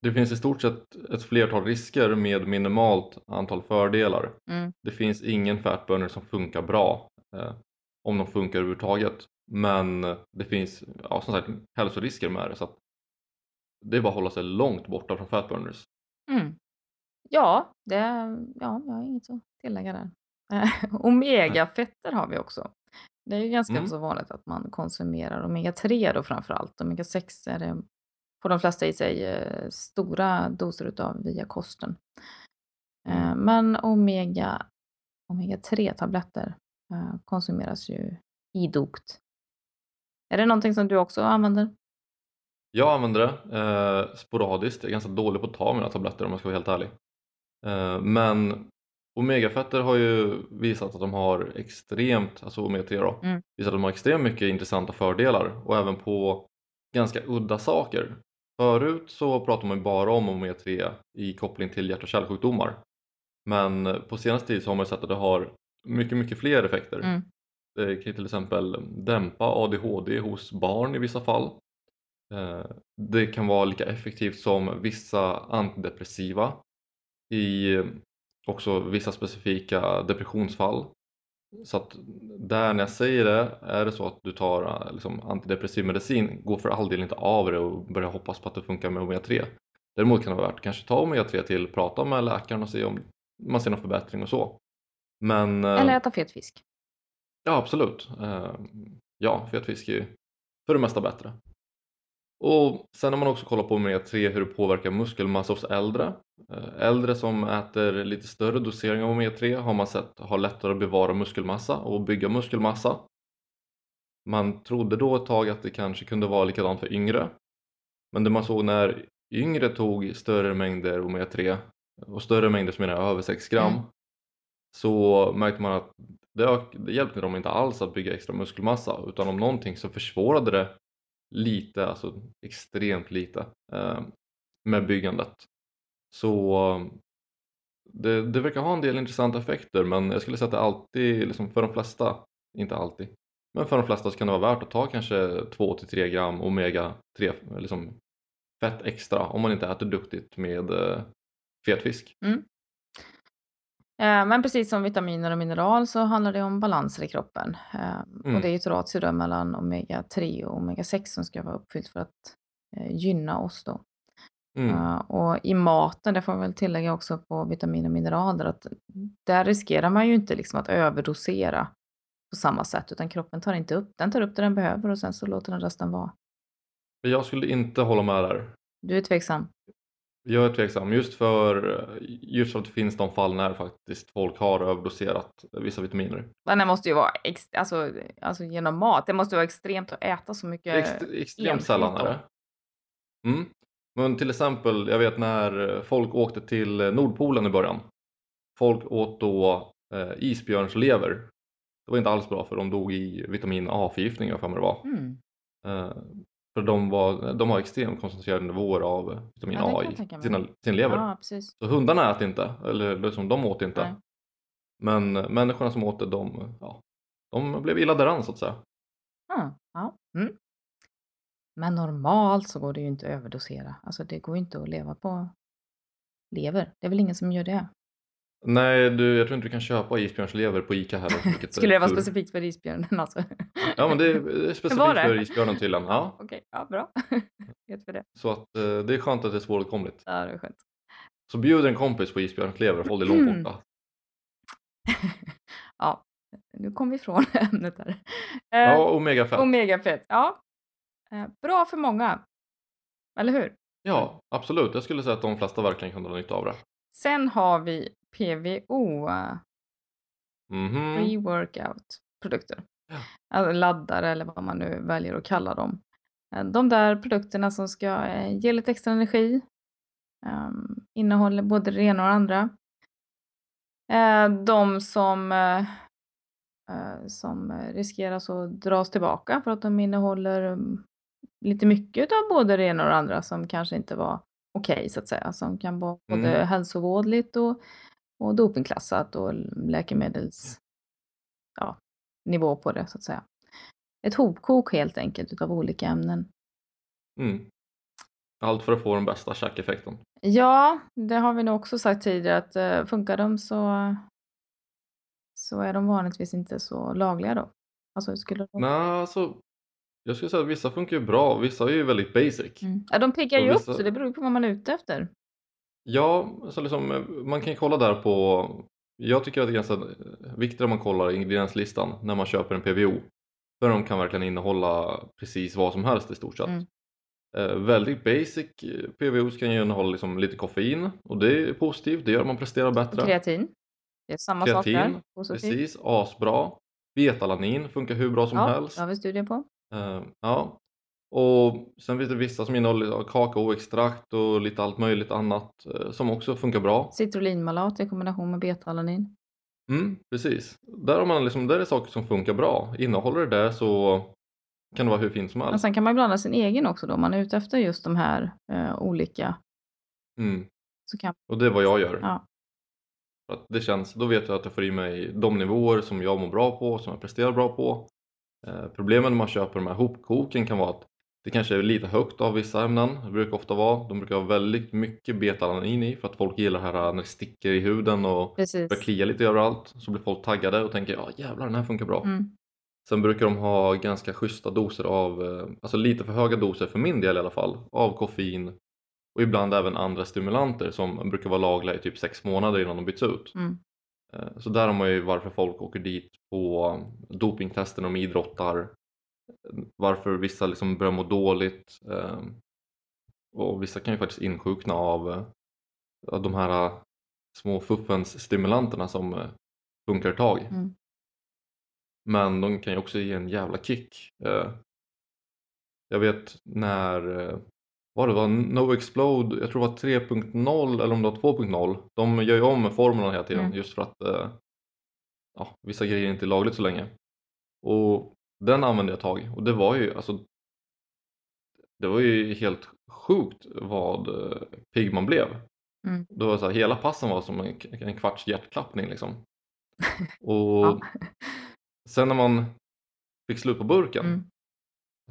det finns i stort sett ett flertal risker med minimalt antal fördelar. Mm. Det finns ingen fatburner som funkar bra eh, om de funkar överhuvudtaget. Men det finns ja, som sagt hälsorisker med det så att det är bara att hålla sig långt borta från fatburners. Mm. Ja, det, ja, jag har inget att tillägga där. Omegafetter har vi också. Det är ju ganska Mm. så vanligt att man konsumerar omega-3 då framför allt. Omega-6 är det, får de flesta i sig eh, stora doser utav via kosten. Eh, Mm. Men omega, omega-3-tabletter eh, konsumeras ju idogt. Är det någonting som du också använder? Jag använder det eh, sporadiskt, jag är ganska dålig på att ta mina tabletter om jag ska vara helt ärlig. Eh, men omegafetter har ju visat att de har extremt, alltså omega-3 då, Mm. visat att de har extremt mycket intressanta fördelar och även på ganska udda saker. Förut så pratade man bara om omega-3 i koppling till hjärt och kärlsjukdomar. Men på senaste tid så har man sett att det har mycket, mycket fler effekter. Mm. Det kan till exempel dämpa ADHD hos barn i vissa fall. Eh, Det kan vara lika effektivt som vissa antidepressiva i också vissa specifika depressionsfall. Så att där när jag säger det, är det så att du tar eh, liksom, antidepressiv medicin, gå för all del inte av det och börja hoppas på att det funkar med omega-3. Däremot kan det vara värt att kanske ta omega-3 till, prata med läkaren och se om man ser någon förbättring och så. Men eh, Eller äta fet fisk? Ja, absolut. Eh, Ja, fet fisk är ju för det mesta bättre. Och sen har man också kollat på omega-3 hur det påverkar muskelmassa hos äldre. Eh, Äldre som äter lite större dosering av omega-3 har man sett har lättare att bevara muskelmassa och bygga muskelmassa. Man trodde då ett tag att det kanske kunde vara likadant för yngre. Men det man såg när yngre tog större mängder omega-3 och större mängder som menar över 6 gram Mm. så märkte man att det, det hjälpte dem inte alls att bygga extra muskelmassa utan om någonting så försvårade det lite, alltså extremt lite eh, med byggandet. Så det, det verkar ha en del intressanta effekter men jag skulle säga att det alltid, liksom för de flesta, inte alltid, men för de flesta så kan det vara värt att ta kanske 2-3 gram omega 3 liksom fett extra om man inte äter duktigt med eh, fet fisk. Mm. Eh, Men precis som vitaminer och mineral så handlar det om balanser i kroppen. Mm. Och det är ju ett ratio mellan omega-3 och omega-6 som ska vara uppfyllt för att eh, gynna oss då. Mm. Och i maten, det får jag väl tillägga också på vitaminer och mineraler, att där riskerar man ju inte liksom att överdosera på samma sätt, utan kroppen tar inte upp, den tar upp det den behöver och sen så låter den resten vara. Men jag skulle inte hålla med där. Du är tveksam? Jag är tveksam just för, just för att det finns de fall när faktiskt folk har överdoserat vissa vitaminer. Men det måste ju vara ex- alltså, alltså genom mat, det måste vara extremt att äta så mycket. Ext, extremt sällan är det. Mm. Men till exempel, jag vet när folk åkte till Nordpolen i början. Folk åt då eh, isbjörnslever. Det var inte alls bra för de dog i vitamin A-förgiftning, jag för mig det var. Mm. Eh, för de, var, de har extremt koncentrerade nivåer av vitamin Ja, A i sina, sin lever. Ja. Så hundarna äter inte, eller liksom, de åt inte. Nej. Men människorna som åt det, de, ja, de blev illa däran så att säga. Mm. Ja. Mm. Men normalt så går det ju inte att överdosera. Alltså det går ju inte att leva på lever. Det är väl ingen som gör det. Nej, du, jag tror inte du kan köpa isbjörnslever på Ica heller. vilket är Skulle det vara specifikt för isbjörnen alltså? Ja, men det är, specifikt det? för isbjörnen tydligen. Ja, Okej, ja bra. Vet vi det. så att eh, det är skönt att det är svåråtkomligt. Ja, det är skönt. Så bjud en kompis på isbjörnslever håll dig långt Mm. borta. ja, nu kom vi ifrån ämnet här. Eh, Ja, omega-fett. Omegafett, ja. Eh, bra för många. Eller hur? Ja, absolut. Jag skulle säga att de flesta verkligen kan dra nytta av det. Sen har vi PVO, eh, Mhm. pre-workout-produkter. Ja. Alltså laddare eller vad man nu väljer att kalla dem. Eh, De där produkterna som ska eh, ge lite extra energi Um, innehåller både det ena och det andra. Uh, de som, uh, uh, som riskerar att dras tillbaka för att de innehåller um, lite mycket av både det ena och det andra som kanske inte var okej okay, så att säga. Som kan vara både mm. hälsovådligt och, och dopingklassat och läkemedels ja, nivå på det så att säga. Ett hopkok helt enkelt utav olika ämnen. Mm. Allt för att få den bästa checkeffekten. Ja, det har vi nog också sagt tidigare att uh, funkar de så, så är de vanligtvis inte så lagliga då. Alltså, skulle de... Nej, alltså jag skulle säga att vissa funkar ju bra, vissa är ju väldigt basic. Mm. Ja, de piggar ju vissa... upp så det beror på vad man är ute efter. Ja, så liksom, man kan kolla där på jag tycker att det är ganska viktigt att man kollar ingredienslistan när man köper en PVO. För de kan verkligen innehålla precis vad som helst i stort sett. Mm. Eh, väldigt basic PVOs kan ju innehålla liksom lite koffein och det är positivt, det gör att man presterar bättre. kreatin, det är samma kreatin, sak där. Positivt. Precis, asbra. Betalanin funkar hur bra som ja, helst. det har vi studier på. Uh, ja, och sen finns det vissa som innehåller kakaoextrakt och lite allt möjligt annat uh, som också funkar bra. Citrullinmalat i kombination med betalanin. Mm, precis. Där, har man liksom, där är saker som funkar bra. Innehåller det där så kan det vara hur fint som helst. Men sen kan man blanda sin egen också då, om man är ute efter just de här eh, olika. Mm. Så kan... Och det är vad jag gör. Ja. Att det känns, då vet jag att jag får i mig de nivåer som jag mår bra på, som jag presterar bra på. Eh, problemet när man köper de här hopkoken kan vara att det kanske är lite högt av vissa ämnen, det brukar ofta vara. De brukar ha väldigt mycket betalanin i för att folk gillar det här när det sticker i huden och Precis. börjar klia lite överallt. Så blir folk taggade och tänker ja jävlar den här funkar bra. Mm. Sen brukar de ha ganska schyssta doser av, eh, alltså lite för höga doser för min del i alla fall, av koffein och ibland även andra stimulanter som brukar vara lagliga i typ sex månader innan de byts ut. Mm. Eh, så där har man ju varför folk åker dit på dopingtester när de idrottar varför vissa liksom börjar må dåligt eh, och vissa kan ju faktiskt insjukna av, eh, av de här små fuffens stimulanterna som funkar ett tag. Mm. Men de kan ju också ge en jävla kick. Jag vet när vad det var, No Explode, jag tror det var 3.0 eller om det var 2.0 de gör ju om formlerna hela tiden mm. just för att ja, vissa grejer inte är lagligt så länge och den använde jag ett tag och det var ju alltså det var ju helt sjukt vad eh, pigg man blev. Mm. Det var så här, hela passen var som en, en kvarts hjärtklappning liksom. Och ja. sen när man fick slut på burken mm.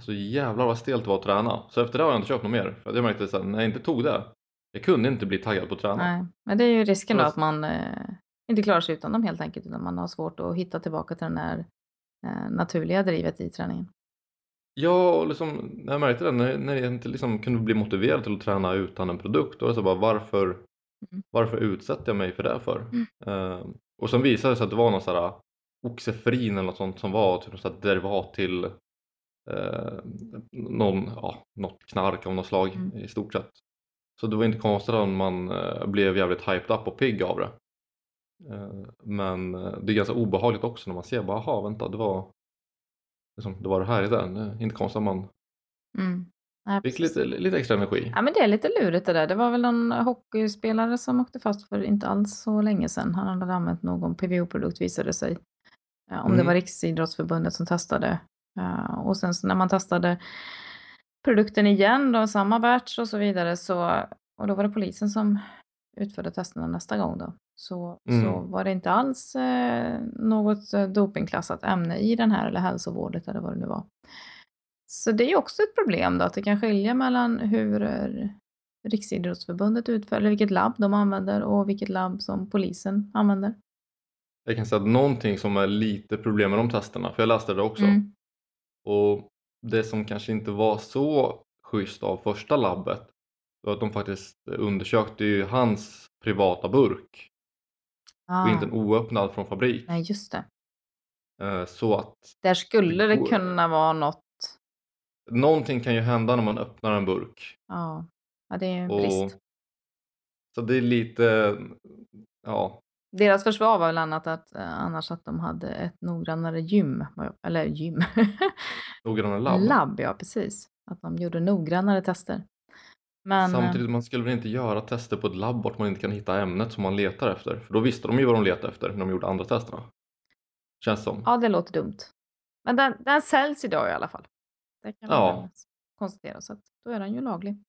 så jävlar vad stelt det var att träna. Så efter det har jag inte köpt något mer. För jag märkte att när jag inte tog det, jag kunde inte bli taggad på att träna. Nej, men det är ju risken då att man eh, inte klarar sig utan dem helt enkelt. Utan man har svårt att hitta tillbaka till den här naturliga drivet i träningen. Ja, och liksom, jag märkte det, när, när jag inte liksom kunde bli motiverad till att träna utan en produkt, då var det så bara varför, mm. varför utsätter jag mig för det för? Mm. Uh, och sen visade det sig att det var någon sån här oxefrin eller något sånt som var typ något derivat till uh, någon, ja, något knark av något slag mm. i stort sett. Så det var inte konstigt om man uh, blev jävligt hyped up och pigg av det. Eh, men eh, det är ganska obehagligt också när man ser bara, aha vänta det var liksom, det var det här i den. Inte konstigt att man mm. Nej, fick lite, lite extra energi. Ja men det är lite lurigt det där. Det var väl någon hockeyspelare som åkte fast för inte alls så länge sedan. Han hade använt någon PVO-produkt visade sig. Om mm. det var Riksidrottsförbundet som testade. Och sen när man testade produkten igen då, samma batch och så vidare så och då var det polisen som utförde testerna nästa gång då så, mm. så var det inte alls eh, något eh, dopingklassat ämne i den här eller hälsovårdet eller vad det nu var. Så det är också ett problem då att det kan skilja mellan hur eh, Riksidrottsförbundet utför, eller vilket labb de använder och vilket labb som polisen använder. Jag kan säga att någonting som är lite problem med de testerna, för jag läste det också, mm. och det som kanske inte var så schysst av första labbet var att de faktiskt undersökte ju hans privata burk ah. och inte en oöppnad från fabrik. Nej, just det. Eh, så att... Där skulle det kunna vara något. Någonting kan ju hända när man öppnar en burk. Ja, ja det är en brist. Och... Så det är lite, ja. Deras försvar var väl annat att eh, annars att de hade ett noggrannare gym, eller gym. noggrannare labb? Labb, ja precis. Att de gjorde noggrannare tester. Men Samtidigt, man skulle väl inte göra tester på ett labb vart man inte kan hitta ämnet som man letar efter? För då visste de ju vad de letade efter när de gjorde andra testerna. Känns som. ja, det låter dumt. Men den, den säljs idag i alla fall. Det kan man Ja. konstatera. Så att då är den ju laglig.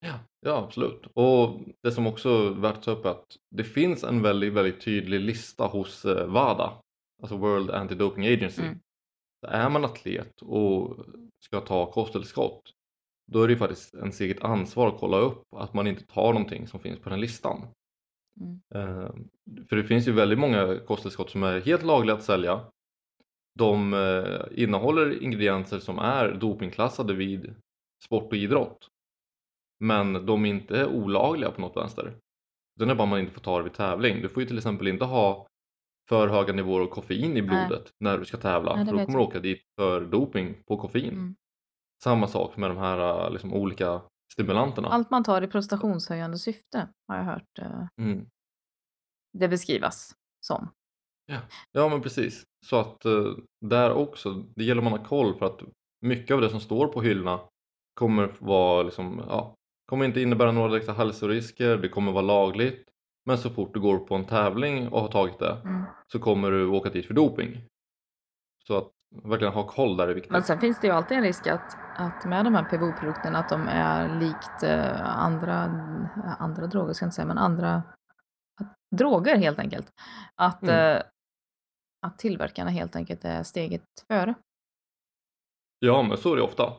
Ja, ja, absolut. Och det som också är värt att ta upp är att det finns en väldigt, väldigt tydlig lista hos eh, WADA, alltså World Anti-Doping Agency. Mm. Är man atlet och ska ta kosttillskott, då är det ju faktiskt ens eget ansvar att kolla upp att man inte tar någonting som finns på den listan. Mm. Eh, För det finns ju väldigt många kosttillskott som är helt lagliga att sälja. De eh, innehåller ingredienser som är dopingklassade vid sport och idrott. Men de är inte olagliga på något vänster. Den är bara man inte får ta det vid tävling. Du får ju till exempel inte ha för höga nivåer av koffein i blodet när du ska tävla. Nej, det för då kommer du åka dit för doping på koffein. Mm. Samma sak med de här liksom, olika stimulanterna. Allt man tar i prestationshöjande syfte har jag hört eh, Mm. det beskrivas som. Ja men precis. Så att eh, där också, det gäller att man har koll för att mycket av det som står på hyllorna kommer vara liksom, ja, kommer inte innebära några direkta hälsorisker, det kommer vara lagligt. Men så fort du går på en tävling och har tagit det Mm. så kommer du åka dit för doping. Så att verkligen ha koll där är viktigt. Men sen finns det ju alltid en risk att, att med de här PVO-produkterna att de är likt eh, andra, andra droger, ska jag inte säga, men andra att, droger helt enkelt. Att, Mm. eh, att tillverkarna helt enkelt är steget före. Ja men så är det ofta.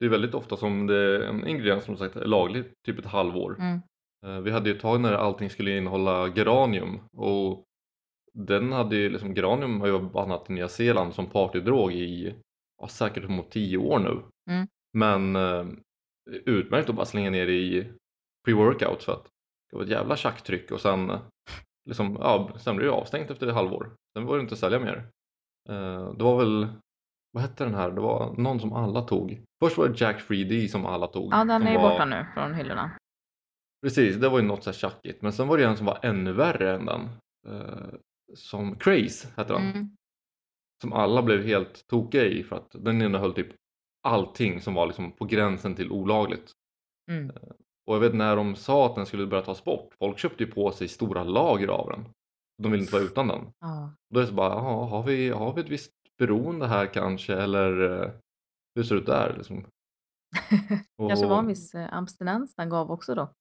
Det är väldigt ofta som det är en ingrediens som sagt är laglig typ ett halvår. Mm. Eh, Vi hade ju ett tag när allting skulle innehålla geranium och den hade ju liksom, geranium har ju bannat i Nya Zeeland som partydrog i ja, säkert mot 10 år nu. Mm. Men eh, utmärkt att bara slänga ner i pre-workout för att det var ett jävla tjacktryck och sen eh, liksom, ja, sen blev det avstängt efter ett halvår. Sen var det inte att sälja mer. Eh, det var väl, vad hette den här? Det var någon som alla tog. Först var det Jack 3D som alla tog. Ja, den är ju var- borta nu från hyllorna. Precis, det var ju något så här tjackigt. Men sen var det en som var ännu värre än den. Eh, som Craze hette den. Mm. Som alla blev helt tokiga i för att den innehöll typ allting som var liksom på gränsen till olagligt. Mm. Och jag vet när de sa att den skulle börja tas bort. Folk köpte ju på sig stora lager av den. De ville inte vara utan den. Ja. Då är det så bara, jaha, har vi, har vi ett visst beroende här kanske? Eller eh, hur ser det ut där? Liksom? Kanske var en Och- viss eh, abstinens den gav också då.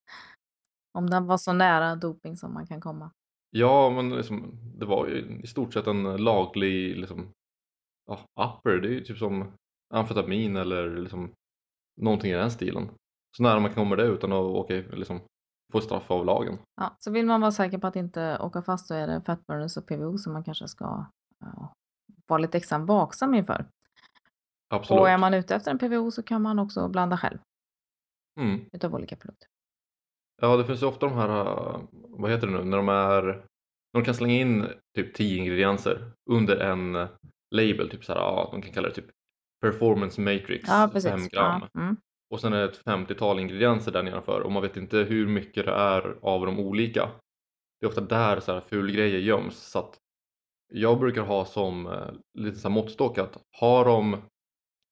Om den var så nära doping som man kan komma. Ja, men liksom, det var ju i stort sett en laglig liksom, ja, upper. Det är ju typ som amfetamin eller liksom, någonting i den stilen. Så nära man kommer det utan att åka, liksom, få straff av lagen. Ja, så vill man vara säker på att inte åka fast så är det fatburners och PVO som man kanske ska ja, vara lite extra vaksam inför. Absolut. Och är man ute efter en PVO så kan man också blanda själv Mm. utav olika produkter. Ja, det finns ju ofta de här, äh, vad heter det nu, när de är, när de kan slänga in typ 10 ingredienser under en äh, label, typ så här, ja, de kan kalla det typ Performance Matrix, Ja, precis. 5 gram. Ja, mm. Och sen är det ett 50-tal ingredienser där nedanför och man vet inte hur mycket det är av de olika. Det är ofta där så här fulgrejer göms. Så att jag brukar ha som eh, lite så här måttstock att har de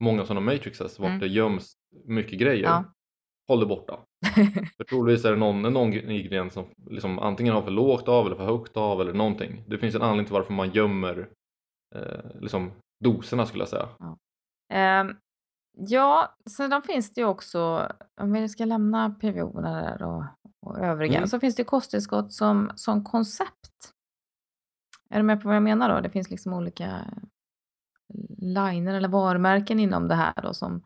många sådana matrixes vart Mm. det göms mycket grejer, Ja. håll det borta. För troligtvis är det någon, någon ingrediens som liksom antingen har för lågt av eller för högt av eller någonting. Det finns en anledning till varför man gömmer eh, liksom doserna skulle jag säga. Ehm, ja, sedan finns det ju också, om vi ska lämna PVO där och, och övriga, Mm. så finns det kosttillskott som, som koncept. Är du med på vad jag menar då? Det finns liksom olika liner eller varumärken inom det här då som,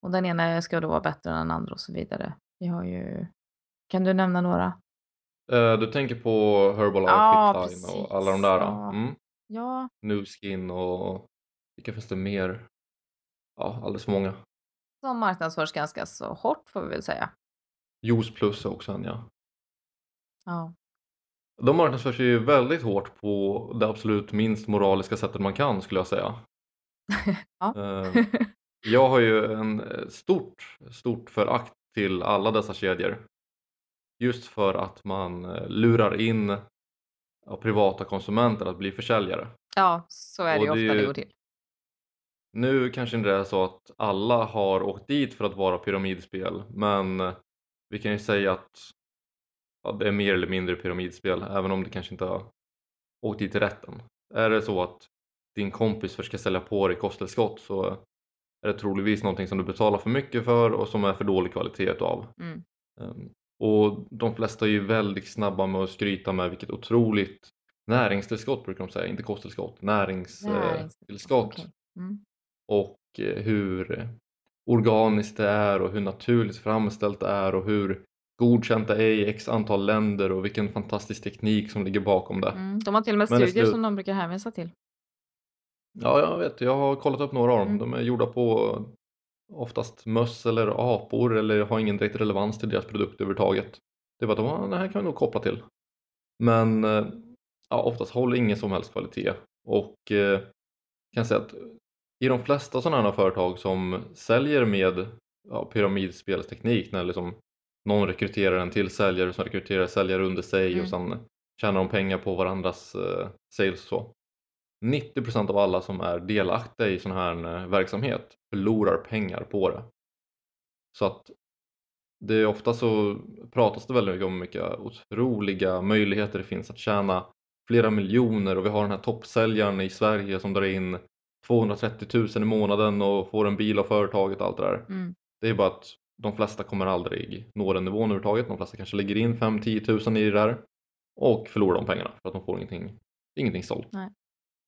och den ena ska då vara bättre än den andra och så vidare. Vi har ju, kan du nämna några? Eh, du tänker på Herbalife, Ja, Fitline och alla de där? Ja. Mm. Ja, Nuskin och vilka finns det mer? Ja, alldeles för många. som marknadsförs ganska så hårt får vi väl säga. Juice plus också en ja. Ja. De marknadsförs ju väldigt hårt på det absolut minst moraliska sättet man kan skulle jag säga. Ja. Eh, Jag har ju en eh, stort, stort förakt till alla dessa kedjor. Just för att man eh, lurar in privata konsumenter att bli försäljare. ja, så är det ju ofta det går till. Nu kanske inte det är så att alla har åkt dit för att vara pyramidspel men vi kan ju säga att ja, det är mer eller mindre pyramidspel även om det kanske inte har åkt dit i rätten. Är det så att din kompis ska sälja på dig kosttillskott så är det troligtvis någonting som du betalar för mycket för och som är för dålig kvalitet av. Mm. Um, och de flesta är ju väldigt snabba med att skryta med vilket otroligt näringstillskott brukar de säga, inte kosttillskott, näringstillskott. Okej. Mm. Och eh, hur organiskt det är och hur naturligt framställt det är och hur godkänt det är i x antal länder och vilken fantastisk teknik som ligger bakom det. Mm. De har till och med Men studier som de brukar hänvisa till. Ja, jag vet, jag har kollat upp några av dem. Mm. De är gjorda på oftast möss eller apor eller har ingen direkt relevans till deras produkt överhuvudtaget. Det var att de, "Ah, det här kan vi nog koppla till. Men eh, ja, oftast håller ingen som helst kvalitet och eh, kan säga att i de flesta sådana här företag som säljer med ja, pyramidspelsteknik när liksom någon rekryterar en till säljare som rekryterar säljare under sig Mm. och sen tjänar de pengar på varandras eh, sales och så. 90% av alla som är delaktiga i sån här eh, verksamhet förlorar pengar på det. Så att det är ofta så pratas det väldigt mycket om vilka otroliga möjligheter det finns att tjäna flera miljoner och vi har den här toppsäljaren i Sverige som drar in 230 000 i månaden och får en bil av företaget och allt det där. Mm. Det är bara att de flesta kommer aldrig nå den nivån överhuvudtaget. De flesta kanske lägger in 5-10 000 i det där och förlorar de pengarna för att de får ingenting, ingenting sålt. Nej.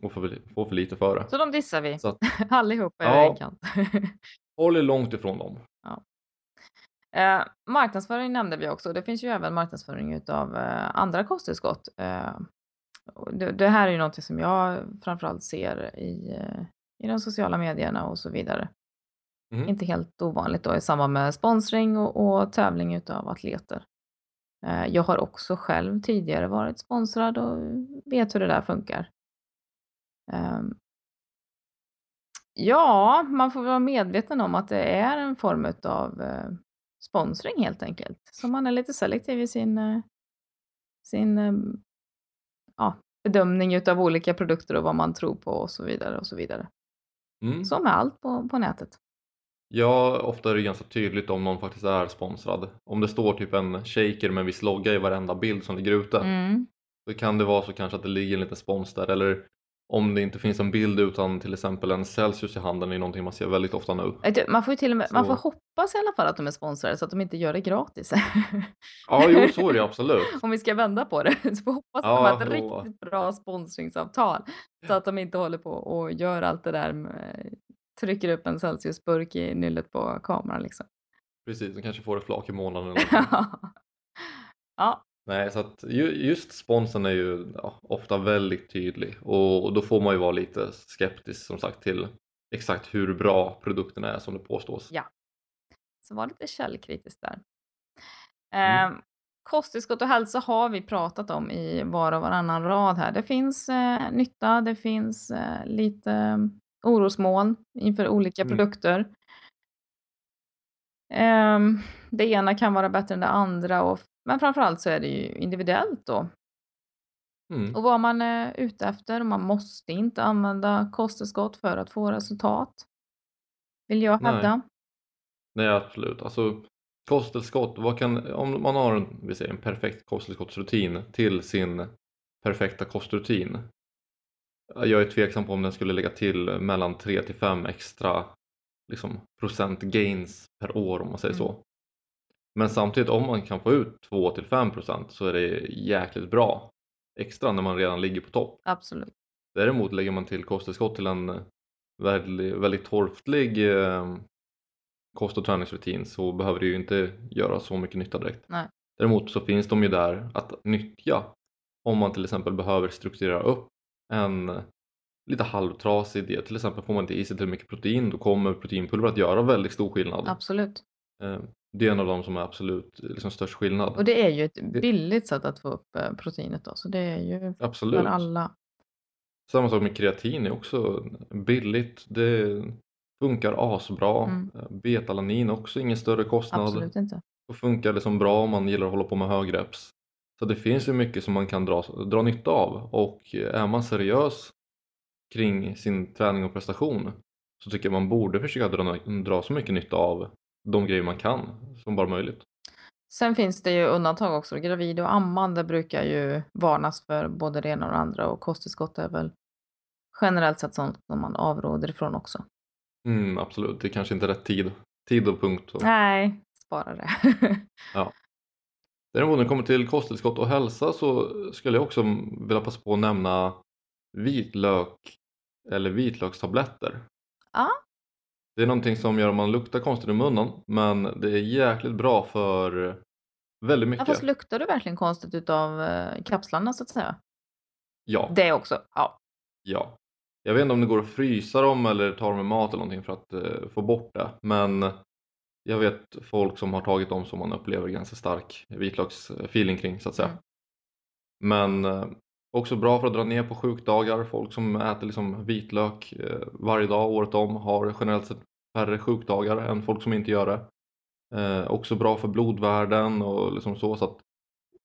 Och får, får för lite för det. Så de dissar vi Så att, allihopa Ja. över en kant. håll er långt ifrån dem. Eh, marknadsföring nämnde vi också. Det finns ju även marknadsföring utav eh, andra kosttillskott. Eh, det, det här är ju någonting som jag framförallt ser i, eh, i de sociala medierna och så vidare. Mhm. Inte helt ovanligt då i samband med sponsring och, och tävling utav atleter. Eh, jag har också själv tidigare varit sponsrad och vet hur det där funkar. Ehm, ja, man får vara medveten om att det är en form av eh, sponsring helt enkelt. Så man är lite selektiv i sin, eh, sin eh, ja, bedömning utav olika produkter och vad man tror på och så vidare och så vidare. Mm. Som med allt på, på nätet. Ja, ofta är det ganska tydligt om någon faktiskt är sponsrad. Om det står typ en shaker med en viss logga i varenda bild som ligger ute. Mm. Då kan det vara så kanske att det ligger en liten spons där. Eller om det inte finns en bild utan till exempel en Celsius i handen är någonting man ser väldigt ofta nu. Man får ju till och med, man får Så- hoppas i alla fall att de är sponsrade så att de inte gör det gratis. Ja, jo så är det absolut. Om vi ska vända på det. Så får hoppas att de Ja, har ett jo. riktigt bra sponsringsavtal. Så att de inte håller på och gör allt det där med, trycker upp en Celsiusburk i nyllet på kameran liksom. Precis, de kanske får ett flak i månaden eller någonting. ja, Nej, så att ju- just sponsen är ju ja, ofta väldigt tydlig och, då får man ju vara lite skeptisk som sagt till exakt hur bra produkten är som det påstås. Ja. så var lite källkritisk där. Mm. Eh, kosttillskott och hälsa har vi pratat om i var och varannan rad här. Det finns eh, nytta, det finns eh, lite eh, orosmoln inför olika Mm. produkter. Ehm, det ena kan vara bättre än det andra, och, men framförallt så är det ju individuellt då. Mm. Och vad man är ute efter. Man måste inte använda kosttillskott för att få resultat. Vill jag Nej. hävda. Nej, absolut. Alltså kosttillskott, vad kan, om man har en, vi säger, en perfekt kosttillskottsrutin till sin perfekta kostrutin. Jag är tveksam på om den skulle lägga till mellan 3 till 5 extra liksom, procent gains per år om man säger Mm. så. Men samtidigt om man kan få ut 2 till 5 procent så är det jäkligt bra extra när man redan ligger på topp. Absolut. Däremot lägger man till kosttillskott till en eh, väldigt, väldigt torftig eh, kost och träningsrutin så behöver det ju inte göra så mycket nytta direkt. Nej. Däremot så finns de ju där att nyttja om man till exempel behöver strukturera upp en eh, lite halvtrasig idé. Till exempel får man inte i sig till mycket protein då kommer proteinpulver att göra väldigt stor skillnad. Absolut. Eh, Det är en av de som är absolut liksom, störst skillnad. Och det är ju ett billigt sätt att få upp eh, proteinet då. Så det är ju Absolut. för alla. Samma sak med kreatin är också billigt. Det funkar asbra. Mm. Betalanin också ingen större kostnad. Absolut inte. Och funkar liksom bra om man gillar att hålla på med högreps. Så det finns ju mycket som man kan dra, dra nytta av och är man seriös kring sin träning och prestation så tycker jag man borde försöka dra, dra så mycket nytta av de grejer man kan som bara möjligt. Sen finns det ju undantag också. Gravida och ammande brukar ju varnas för både det ena och det andra och kosttillskott är väl generellt sett sånt som man avråder ifrån också. Mm, absolut, det är kanske inte är rätt tid, tid och punkt. Och, Nej, spara det. ja. Däremot när det kommer till kosttillskott och hälsa så skulle jag också vilja passa på att nämna vitlök eller vitlökstabletter. Ja. Det är någonting som gör att man luktar konstigt i munnen men det är jäkligt bra för väldigt ja, mycket. fast luktar du verkligen konstigt utav eh, kapslarna så att säga? Ja, Det också, ja. ja. Jag vet inte om det går att frysa dem eller ta dem med mat eller någonting för att eh, få bort det men jag vet folk som har tagit dem som man upplever ganska stark vitlöksfeeling kring så att säga. Mm. Men eh, också bra för att dra ner på sjukdagar. Folk som äter liksom vitlök eh, varje dag året om har generellt sett färre sjukdagar än folk som inte gör det. Eh, också bra för blodvärden och liksom så. så att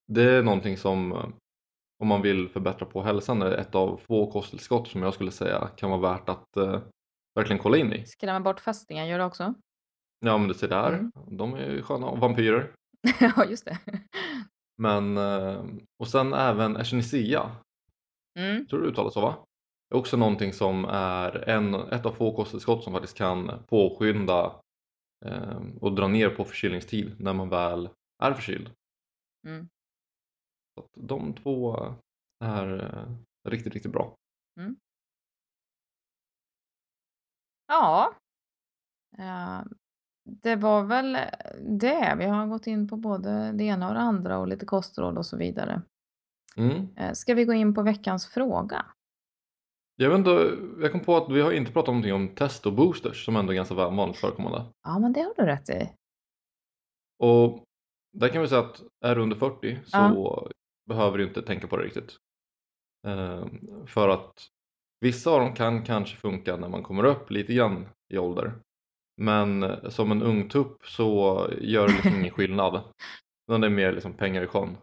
det är någonting som eh, om man vill förbättra på hälsan är ett av få kosttillskott som jag skulle säga kan vara värt att eh, verkligen kolla in i. Skrämmer bort fästingar gör det också. Ja men det ser där, Mm. de är ju sköna. Och vampyrer. ja, just det. Men, eh, och sen även echinacea, Mm. tror du det uttalas så va? Det är också någonting som är en, ett av få kosttillskott som faktiskt kan påskynda eh, och dra ner på förkylningstid när man väl är förkyld. Mm. Så de två är eh, riktigt, riktigt bra. Ja. Eh, det var väl det. Vi har gått in på både det ena och det andra och lite kostråd och så vidare. Mm. Eh, ska vi gå in på veckans fråga? Jag, vet inte, jag kom på att vi har inte pratat någonting om test och boosters som ändå är ganska vanligt förekommande. Ja, men det har du rätt i. Och där kan vi säga att är du under 40 så behöver du inte tänka på det riktigt. Eh, för att vissa av dem kan kanske funka när man kommer upp lite grann i ålder. Men som en ung tupp så gör det liksom ingen skillnad. Utan det är mer liksom pengar i sjön.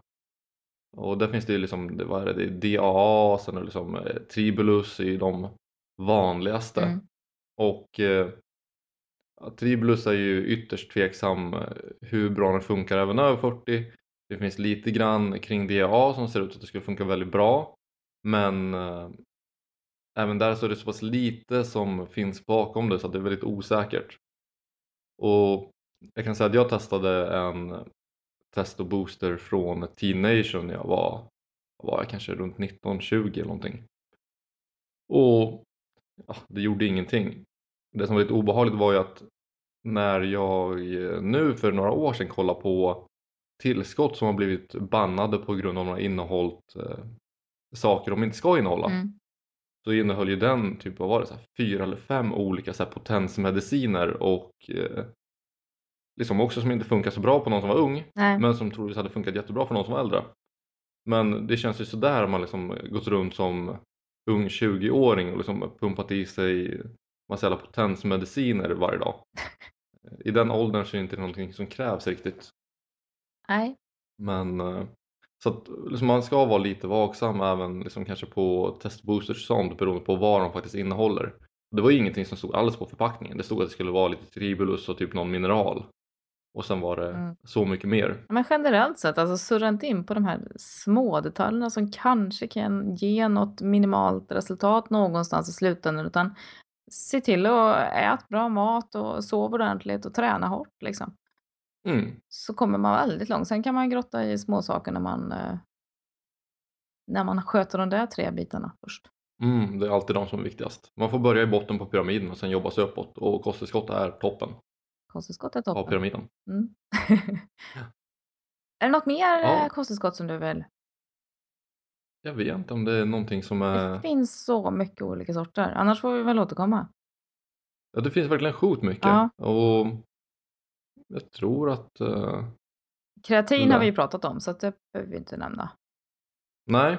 Och där finns det ju liksom, vad är det, det är DAA, sen är det liksom eh, Tribulus i de vanligaste. Mm. Och eh, Tribulus är ju ytterst tveksam eh, hur bra den funkar även över 40. Det finns lite grann kring DAA som ser ut att det skulle funka väldigt bra. Men eh, även där så är det så pass lite som finns bakom det så att det är väldigt osäkert. Och jag kan säga att jag testade en test och booster från T-nation när jag var, var jag kanske runt 19-20 eller någonting. Och ja, det gjorde ingenting. Det som var lite obehagligt var ju att när jag nu för några år sedan kollade på tillskott som har blivit bannade på grund av att de har innehållit eh, saker de inte ska innehålla Mm så innehöll ju den typ, vad var det, så här, fyra eller fem olika så här, potensmediciner och eh, liksom också som inte funkar så bra på någon som var ung Nej. men som troligtvis hade funkat jättebra för någon som var äldre. Men det känns ju sådär om man liksom gått runt som ung 20-åring och liksom pumpat i sig massa jävla potensmediciner varje dag. I den åldern så är det inte någonting som krävs riktigt. Nej. Men eh, så att liksom man ska vara lite vaksam även liksom kanske på testboosters och sånt beroende på vad de faktiskt innehåller. Det var ju ingenting som stod alls på förpackningen. Det stod att det skulle vara lite tribulus och typ någon mineral. Och sen var det Mm. så mycket mer. Men generellt sett, alltså surra inte in på de här små detaljerna som kanske kan ge något minimalt resultat någonstans i slutändan utan se till att äta bra mat och sova ordentligt och träna hårt liksom. Mm. Så kommer man väldigt långt. Sen kan man grotta i små saker när man eh, när man sköter de där tre bitarna först. Mm, det är alltid de som är viktigast. Man får börja i botten på pyramiden och sen jobba sig uppåt och kosttillskott är toppen Kosttillskott är av toppen. pyramiden. Mm. är det något mer Ja. eh, kosttillskott som du vill? Jag vet inte om det är någonting som Det är... finns så mycket olika sorter. Annars får vi väl återkomma. Ja, det finns verkligen sjukt mycket. Ja. Och jag tror att... eh, Kreatin har vi ju pratat om så att det behöver vi inte nämna. Nej.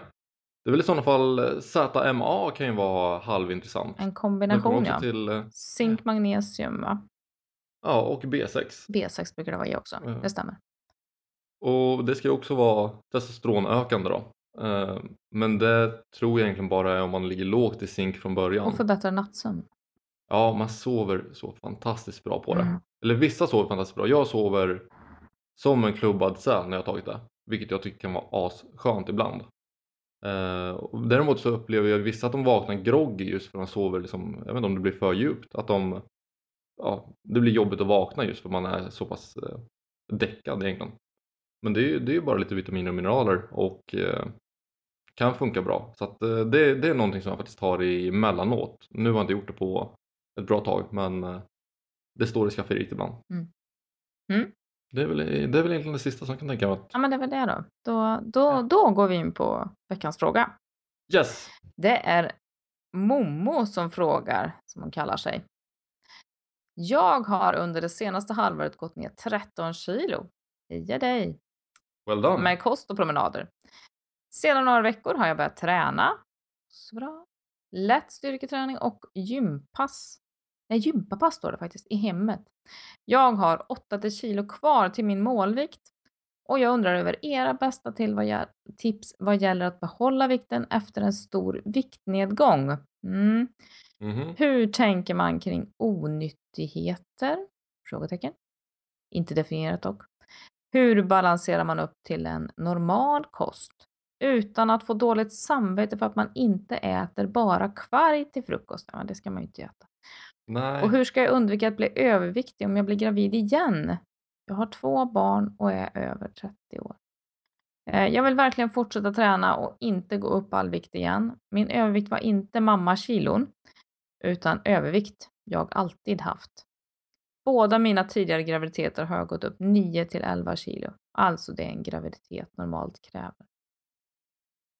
Det är väl i sådana fall eh, ZMA kan ju vara halvintressant. En kombination ja. till... eh, Zink, magnesium va? Ja, och B6. B6 brukar det vara i också. Ja. Det stämmer. Och det ska ju också vara testosteronökande då. Men det tror jag egentligen bara är om man ligger lågt i zink från början. Och förbättra nattsömn. Ja, man sover så fantastiskt bra på det. Mm. Eller vissa sover fantastiskt bra. Jag sover som en klubbad säl när jag tagit det. Vilket jag tycker kan vara asskönt ibland. Eh, däremot så upplever jag vissa att de vaknar groggy just för att de sover, liksom, jag vet inte om det blir för djupt. Att de, ja, det blir jobbigt att vakna just för att man är så pass eh, däckad egentligen. Men det är ju det är bara lite vitaminer och mineraler och eh, kan funka bra. Så att, eh, det, det är någonting som jag faktiskt tar i mellanåt. Nu har jag inte gjort det på ett bra tag men eh, det står i skafferiet ibland. Mm. Mm. Det, är väl, det är väl egentligen det sista som jag kan tänka mig att... Ja, men det är väl det då. Då, då, då går vi in på veckans fråga. Yes! Det är Momo som frågar, som hon kallar sig. Jag har under det senaste halvåret gått ner 13 kilo. Heja dig! Well done! Med kost och promenader. Sedan några veckor har jag börjat träna. Så bra. Lätt styrketräning och gympass. Nej, gympapass står det faktiskt i hemmet. Jag har 8 kilo kvar till min målvikt och jag undrar över era bästa till vad tips vad gäller att behålla vikten efter en stor viktnedgång. Mm. Mhm. Hur tänker man kring onyttigheter? Frågetecken. Inte definierat dock. Hur balanserar man upp till en normal kost utan att få dåligt samvete för att man inte äter bara kvarg till frukost? Ja, det ska man ju inte äta. Nej. Och hur ska jag undvika att bli överviktig om jag blir gravid igen? Jag har två barn och är över 30 år. Eh, Jag vill verkligen fortsätta träna och inte gå upp all vikt igen. Min övervikt var inte mamma-kilon, utan övervikt jag alltid haft. Båda mina tidigare graviditeter har jag gått upp 9 till 11 kilo. Alltså det en graviditet normalt kräver.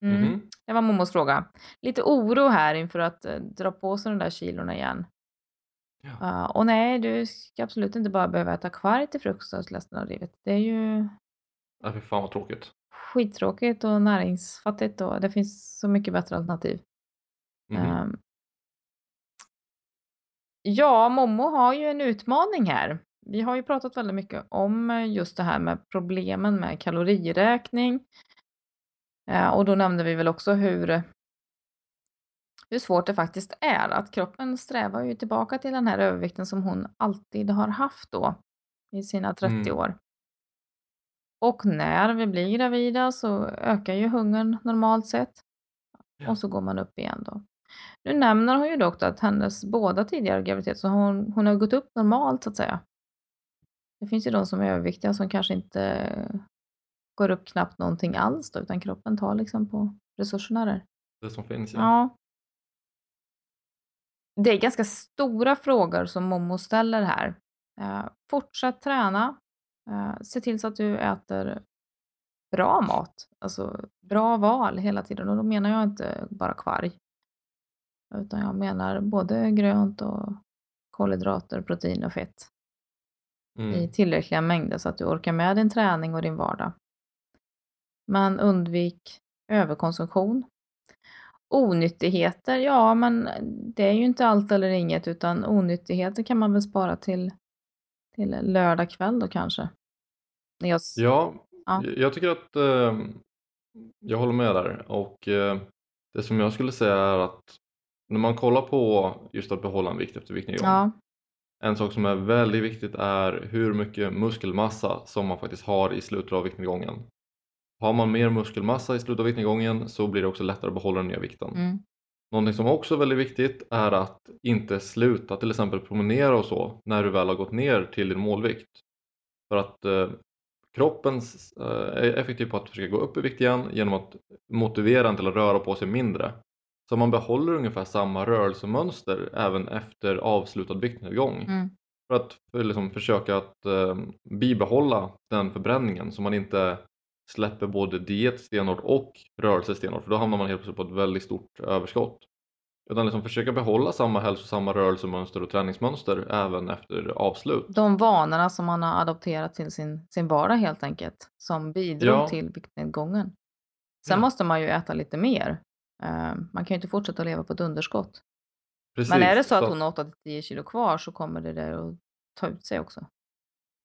Mm. Mhm. Det var Momos fråga. Lite oro här inför att eh, dra på sig de där kilorna igen. Ja. Ja, och nej, du ska absolut inte bara behöva äta kvarg till frukost resten av livet. Det är ju Nej, fy fan vad tråkigt. skittråkigt och näringsfattigt och det finns så mycket bättre alternativ. Mhm. Ehm. Ja, Momo har ju en utmaning här. Vi har ju pratat väldigt mycket om eh, just det här med problemen med kaloriräkning. Eh, och då nämnde vi väl också hur, hur svårt det faktiskt är. Att kroppen strävar ju tillbaka till den här övervikten som hon alltid har haft då i sina 30 Mm. år. Och när vi blir gravida så ökar ju hungern normalt sett. Ja. Och så går man upp igen då. Nu nämner hon ju dock att hennes båda tidigare graviditeter, så hon, hon har gått upp normalt så att säga. Det finns ju de som är överviktiga som kanske inte går upp knappt någonting alls då, utan kroppen tar liksom på resurserna där. Det som finns ja. Ja. Det är ganska stora frågor som Momo ställer här. Eh, fortsätt träna. Eh, se till så att du äter bra mat. Alltså bra val hela tiden. Och då menar jag inte bara kvarg. Utan jag menar både grönt och kolhydrater, protein och fett. I Mm. tillräckliga mängder så att du orkar med din träning och din vardag. Men undvik överkonsumtion. Onyttigheter, ja men det är ju inte allt eller inget utan onyttigheter kan man väl spara till, till lördag kväll då kanske. Jag, Ja, Ja. jag tycker att eh, jag håller med där och eh, det som jag skulle säga är att när man kollar på just att behålla en vikt efter viktnedgång. ja, En sak som är väldigt viktigt är hur mycket muskelmassa som man faktiskt har i slutet av viktnedgången. Har man mer muskelmassa i slutet av viktnedgången så blir det också lättare att behålla den nya vikten. mm, Någonting som också är väldigt viktigt är att inte sluta till exempel promenera och så när du väl har gått ner till din målvikt. För att eh, kroppen eh, är effektiv på att försöka gå upp i vikt igen genom att motivera en till att röra på sig mindre. Så man behåller ungefär samma rörelsemönster även efter avslutad viktnedgång. mm, För att liksom försöka att eh, bibehålla den förbränningen så man inte släpper både diet stenhårt och rörelse stenhårt för då hamnar man helt plötsligt på ett väldigt stort överskott. Utan liksom försöka behålla samma hälsosamma rörelsemönster och träningsmönster även efter avslut. de vanorna som man har adopterat till sin, sin vardag helt enkelt. Som bidrog Ja. till viktnedgången. Sen Ja. måste man ju äta lite mer. Eh, man kan ju inte fortsätta leva på ett underskott. Precis, Men är det så att hon har 8-10 kilo kvar så kommer det där att ta ut sig också.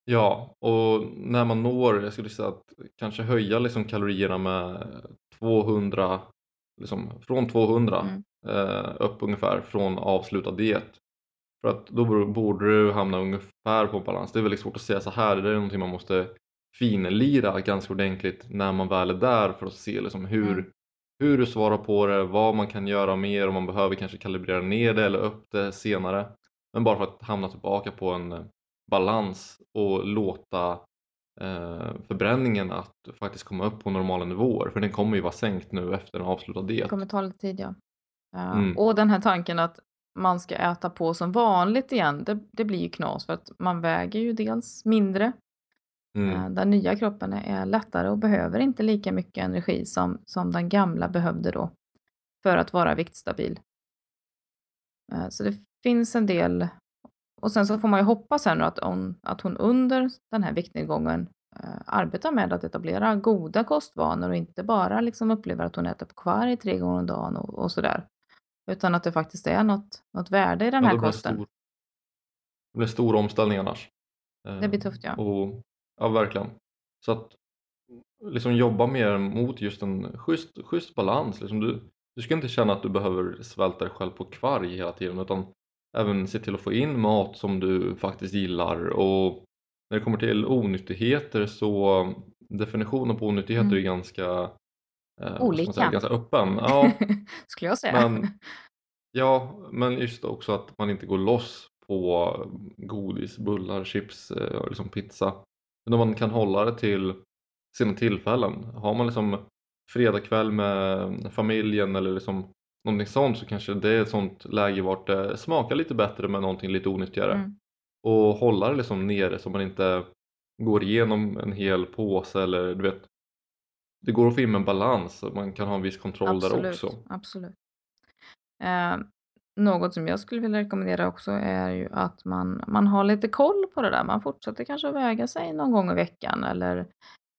Ja, och när man når, jag skulle säga att kanske höja liksom kalorierna med 200, liksom från 200 Mm. eh, upp ungefär från avslutad diet. För att då bor- borde du hamna ungefär på balans. Det är väldigt svårt att säga så här, det är någonting man måste finlira ganska ordentligt när man väl är där för att se liksom hur, Mm. hur du svarar på det, vad man kan göra mer, om man behöver kanske kalibrera ner det eller upp det senare. Men bara för att hamna tillbaka på en balans och låta eh, förbränningen att faktiskt komma upp på normala nivåer för den kommer ju vara sänkt nu efter en avslutad Det diet. kommer ta lite tid ja. Eh, Mm. Och den här tanken att man ska äta på som vanligt igen, det, det blir ju knas för att man väger ju dels mindre. Mm. Eh, Den nya kroppen är lättare och behöver inte lika mycket energi som, som den gamla behövde då för att vara viktstabil. Eh, Så det finns en del och sen så får man ju hoppas här nu att hon, att hon under den här viktnedgången eh, arbetar med att etablera goda kostvanor och inte bara liksom upplever att hon äter på kvarg tre gånger om dagen och, och sådär. Utan att det faktiskt är något, något värde i den Ja, här kosten. stor, det blir stor omställning annars. Det blir Eh, tufft ja. Och, ja, verkligen. Så att liksom jobba mer mot just en schysst, schysst balans. Liksom du, du ska inte känna att du behöver svälta dig själv på kvarg hela tiden utan även se till att få in mat som du faktiskt gillar och när det kommer till onyttigheter så definitionen på onyttigheter Mm. är ganska, eh, Olika. säga, ganska öppen. Ja, Skulle jag säga. men, ja, men just också att man inte går loss på godis, bullar, chips, eh, liksom pizza. Men man kan hålla det till sina tillfällen. Har man liksom fredagkväll med familjen eller liksom någonting sånt så kanske det är ett sånt läge vart det smakar lite bättre med någonting lite onyttigare. Mm. Och hålla det liksom nere så man inte går igenom en hel påse eller du vet det går att få in en balans man kan ha en viss kontroll där Absolut, också. absolut. Eh, något som jag skulle vilja rekommendera också är ju att man, man har lite koll på det där. Man fortsätter kanske att väga sig någon gång i veckan eller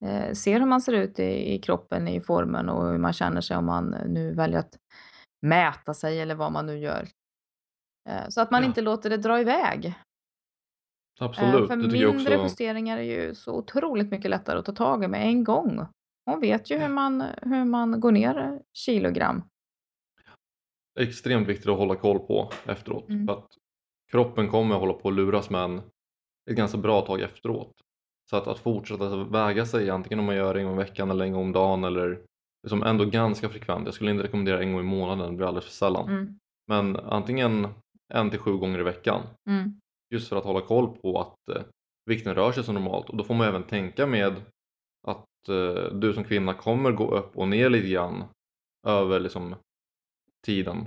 eh, ser hur man ser ut i, i kroppen, i formen och hur man känner sig om man nu väljer att mäta sig eller vad man nu gör. Eh, så att man Ja. inte låter det dra iväg. Eh, Absolut, för mindre också. justeringar är ju så otroligt mycket lättare att ta tag i med en gång. Hon vet ju hur man, hur man går ner kilogram. extremt viktigt att hålla koll på efteråt. Mm. För att kroppen kommer att hålla på att luras med en ett ganska bra tag efteråt. Så att, att fortsätta väga sig antingen om man gör det en gång i veckan eller en gång om dagen eller liksom ändå ganska frekvent. Jag skulle inte rekommendera en gång i månaden, det blir alldeles för sällan. Mm, Men antingen en till sju gånger i veckan. mm, Just för att hålla koll på att eh, vikten rör sig som normalt. Och då får man även tänka med att eh, du som kvinna kommer gå upp och ner lite grann över liksom, tiden.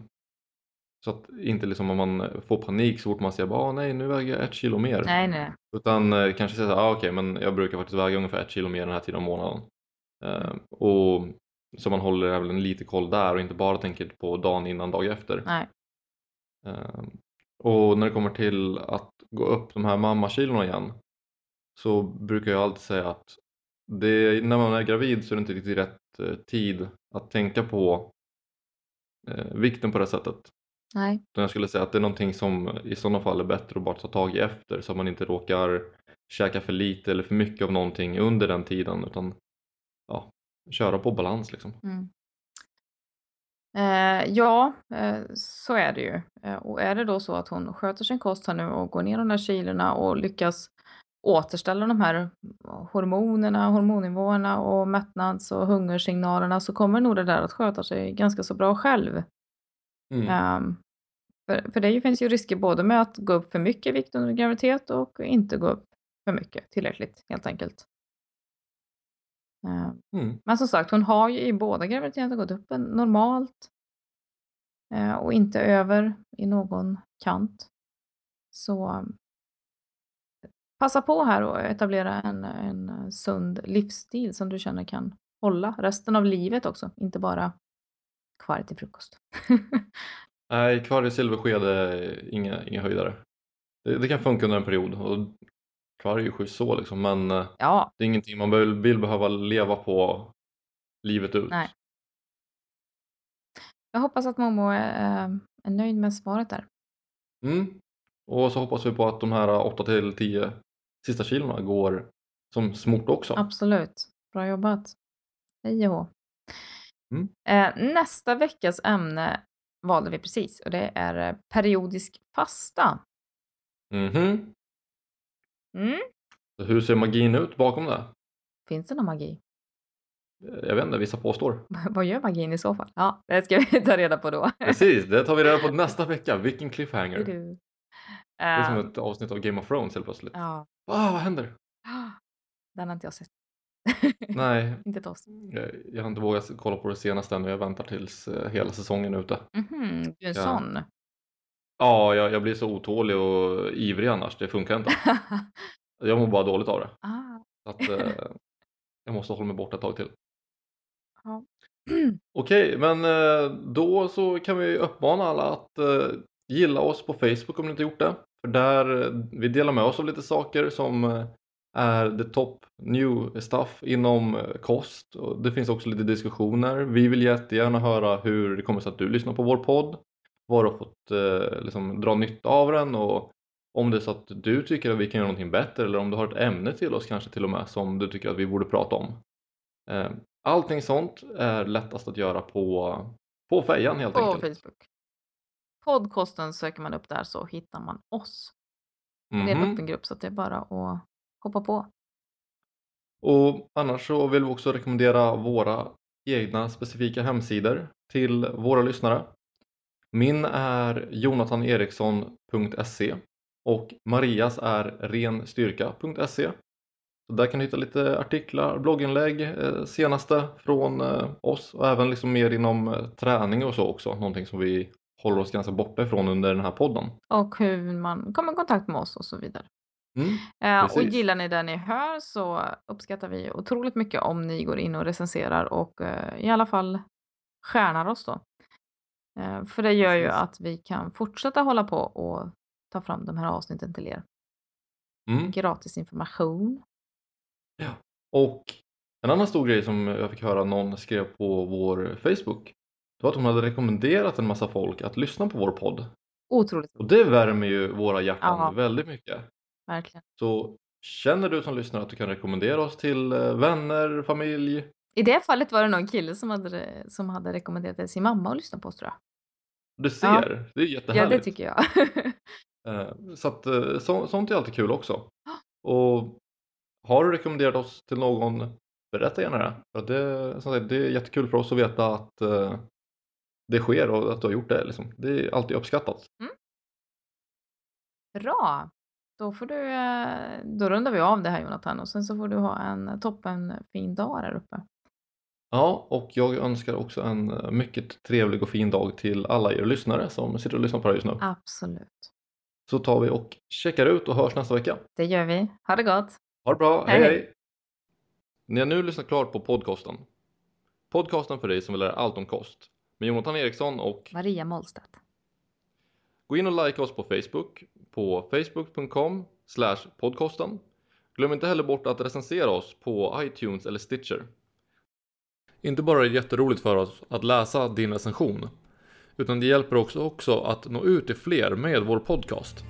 Så att inte liksom om man får panik så fort man ser att nej nu väger jag ett kilo mer. nej, nej. Utan eh, kanske säga ah, okej men jag brukar faktiskt väga ungefär ett kilo mer den här tiden av månaden. Eh, och så man håller även lite koll där och inte bara tänker på dagen innan, dag efter. nej. Eh, och när det kommer till att gå upp de här mammakilona igen så brukar jag alltid säga att det, när man är gravid så är det inte riktigt rätt eh, tid att tänka på eh, vikten på det sättet. nej. Utan jag skulle säga att det är någonting som i sådana fall är bättre att bara ta tag i efter så att man inte råkar käka för lite eller för mycket av någonting under den tiden utan ja, köra på balans liksom. Mm. Eh, ja, eh, så är det ju. Eh, och är det då så att hon sköter sin kost här nu och går ner de där kilorna och lyckas återställa de här hormonerna, hormonnivåerna och mättnads och hungersignalerna så kommer nog det där att sköta sig ganska så bra själv. Mm. Ehm, för, för det finns ju risker både med att gå upp för mycket vikt under graviditet och inte gå upp för mycket tillräckligt helt enkelt. Ehm, Mm. men som sagt, hon har ju i båda graviditeterna gått upp normalt eh, och inte över i någon kant. Så passa på här och etablera en, en sund livsstil som du känner kan hålla resten av livet också, inte bara kvar till frukost. Nej, kvar i silversked är inga, inga höjdare. Det, det kan funka under en period och kvar är ju schysst så liksom men eh, ja, det är ingenting man vill, vill behöva leva på livet ut. Nej. jag hoppas att Momo är, eh, är nöjd med svaret där. Mm. Och så hoppas vi på att de här 8 till 10 sista kilona går som smort också. Absolut. Bra jobbat. Hej och. Mm. Eh, nästa veckas ämne valde vi precis och det är eh, periodisk fasta. Mhm. Mm. Hur ser magin ut bakom det? Finns det någon magi? Jag vet inte, vissa påstår. Vad gör magin i så fall? Ja, det ska vi ta reda på då. Precis, det tar vi reda på nästa vecka. Vilken cliffhanger. Det är du. Det är som Ehm, ett avsnitt av Game of Thrones helt plötsligt. ja. Ah, vad händer? Den har inte jag sett. Nej, inte ett oss. jag, jag har inte vågat kolla på det senaste än och jag väntar tills eh, hela säsongen är ute. Mhm, du är en Ja. sån. Ja, jag, jag blir så otålig och ivrig annars. Det funkar inte. Jag mår bara dåligt av det. ah, Så att, eh, jag måste hålla mig borta ett tag till. ja. Okej, men eh, då så kan vi uppmana alla att eh, gilla oss på Facebook om ni inte gjort det. För där eh, vi delar med oss av lite saker som är the top new stuff inom kost. Och det finns också lite diskussioner. Vi vill jättegärna höra hur det kommer sig att du lyssnar på vår podd. Du har fått eh, liksom, dra nytta av den och om det är så att du tycker att vi kan göra någonting bättre eller om du har ett ämne till oss kanske till och med som du tycker att vi borde prata om. Eh, Allting sånt är lättast att göra på, på fejan helt På enkelt. Facebook. Podcasten söker man upp där så hittar man oss. Det är en Mhm. öppen grupp så det är bara att hoppa på. Och annars så vill vi också rekommendera våra egna specifika hemsidor till våra lyssnare. Min är jonathaneriksson.se och Marias är renstyrka.se. Så där kan du hitta lite artiklar, blogginlägg, eh, senaste från eh, oss och även liksom mer inom eh, träning och så också. Någonting som vi håller oss ganska borta ifrån under den här podden. Och hur man kommer i kontakt med oss och så vidare. Mm. Och gillar ni det ni hör så uppskattar vi otroligt mycket om ni går in och recenserar och i alla fall stjärnar oss då. Eh, för det gör ju att vi kan fortsätta hålla på och ta fram de här avsnitten till er. Mm. Gratis information. Och en annan stor grej som jag fick höra någon skrev på vår Facebook det var att hon hade rekommenderat en massa folk att lyssna på vår podd. Otroligt Och det värmer ju våra hjärtan Ja. väldigt mycket. verkligen. Så känner du som lyssnar att du kan rekommendera oss till eh, vänner, familj? I det fallet var det någon kille som hade, som hade rekommenderat det sin mamma att lyssna på oss tror jag. Du ser, det är Ja, jättehärligt. det tycker jag. Eh, Så att eh, så, sånt är alltid kul också. Och har du rekommenderat oss till någon, berätta gärna det. För det, som sagt, det är jättekul för oss att veta att eh, det sker och att du har gjort det. Liksom. Det är alltid uppskattat. Bra. Då, får du, eh, då rundar vi av det här Jonathan och sen så får du ha en toppen fin dag där uppe. Ja, och jag önskar också en eh, mycket trevlig och fin dag till alla er lyssnare som sitter och lyssnar på det här just nu. Absolut. Så tar vi och checkar ut och hörs nästa vecka. Det gör vi. Ha det gott. Ha det bra, Hej, hej hej. Ni har nu lyssnat klart på podcasten. Podcasten för dig som vill lära allt om kost. Med Jonathan Eriksson och Maria Mollstedt. gå in och like oss på Facebook på facebook.com podcasten. Glöm inte heller bort att recensera oss på iTunes eller Stitcher. Inte bara är det jätteroligt för oss att läsa din recension, utan det hjälper också, också att nå ut till fler med vår podcast.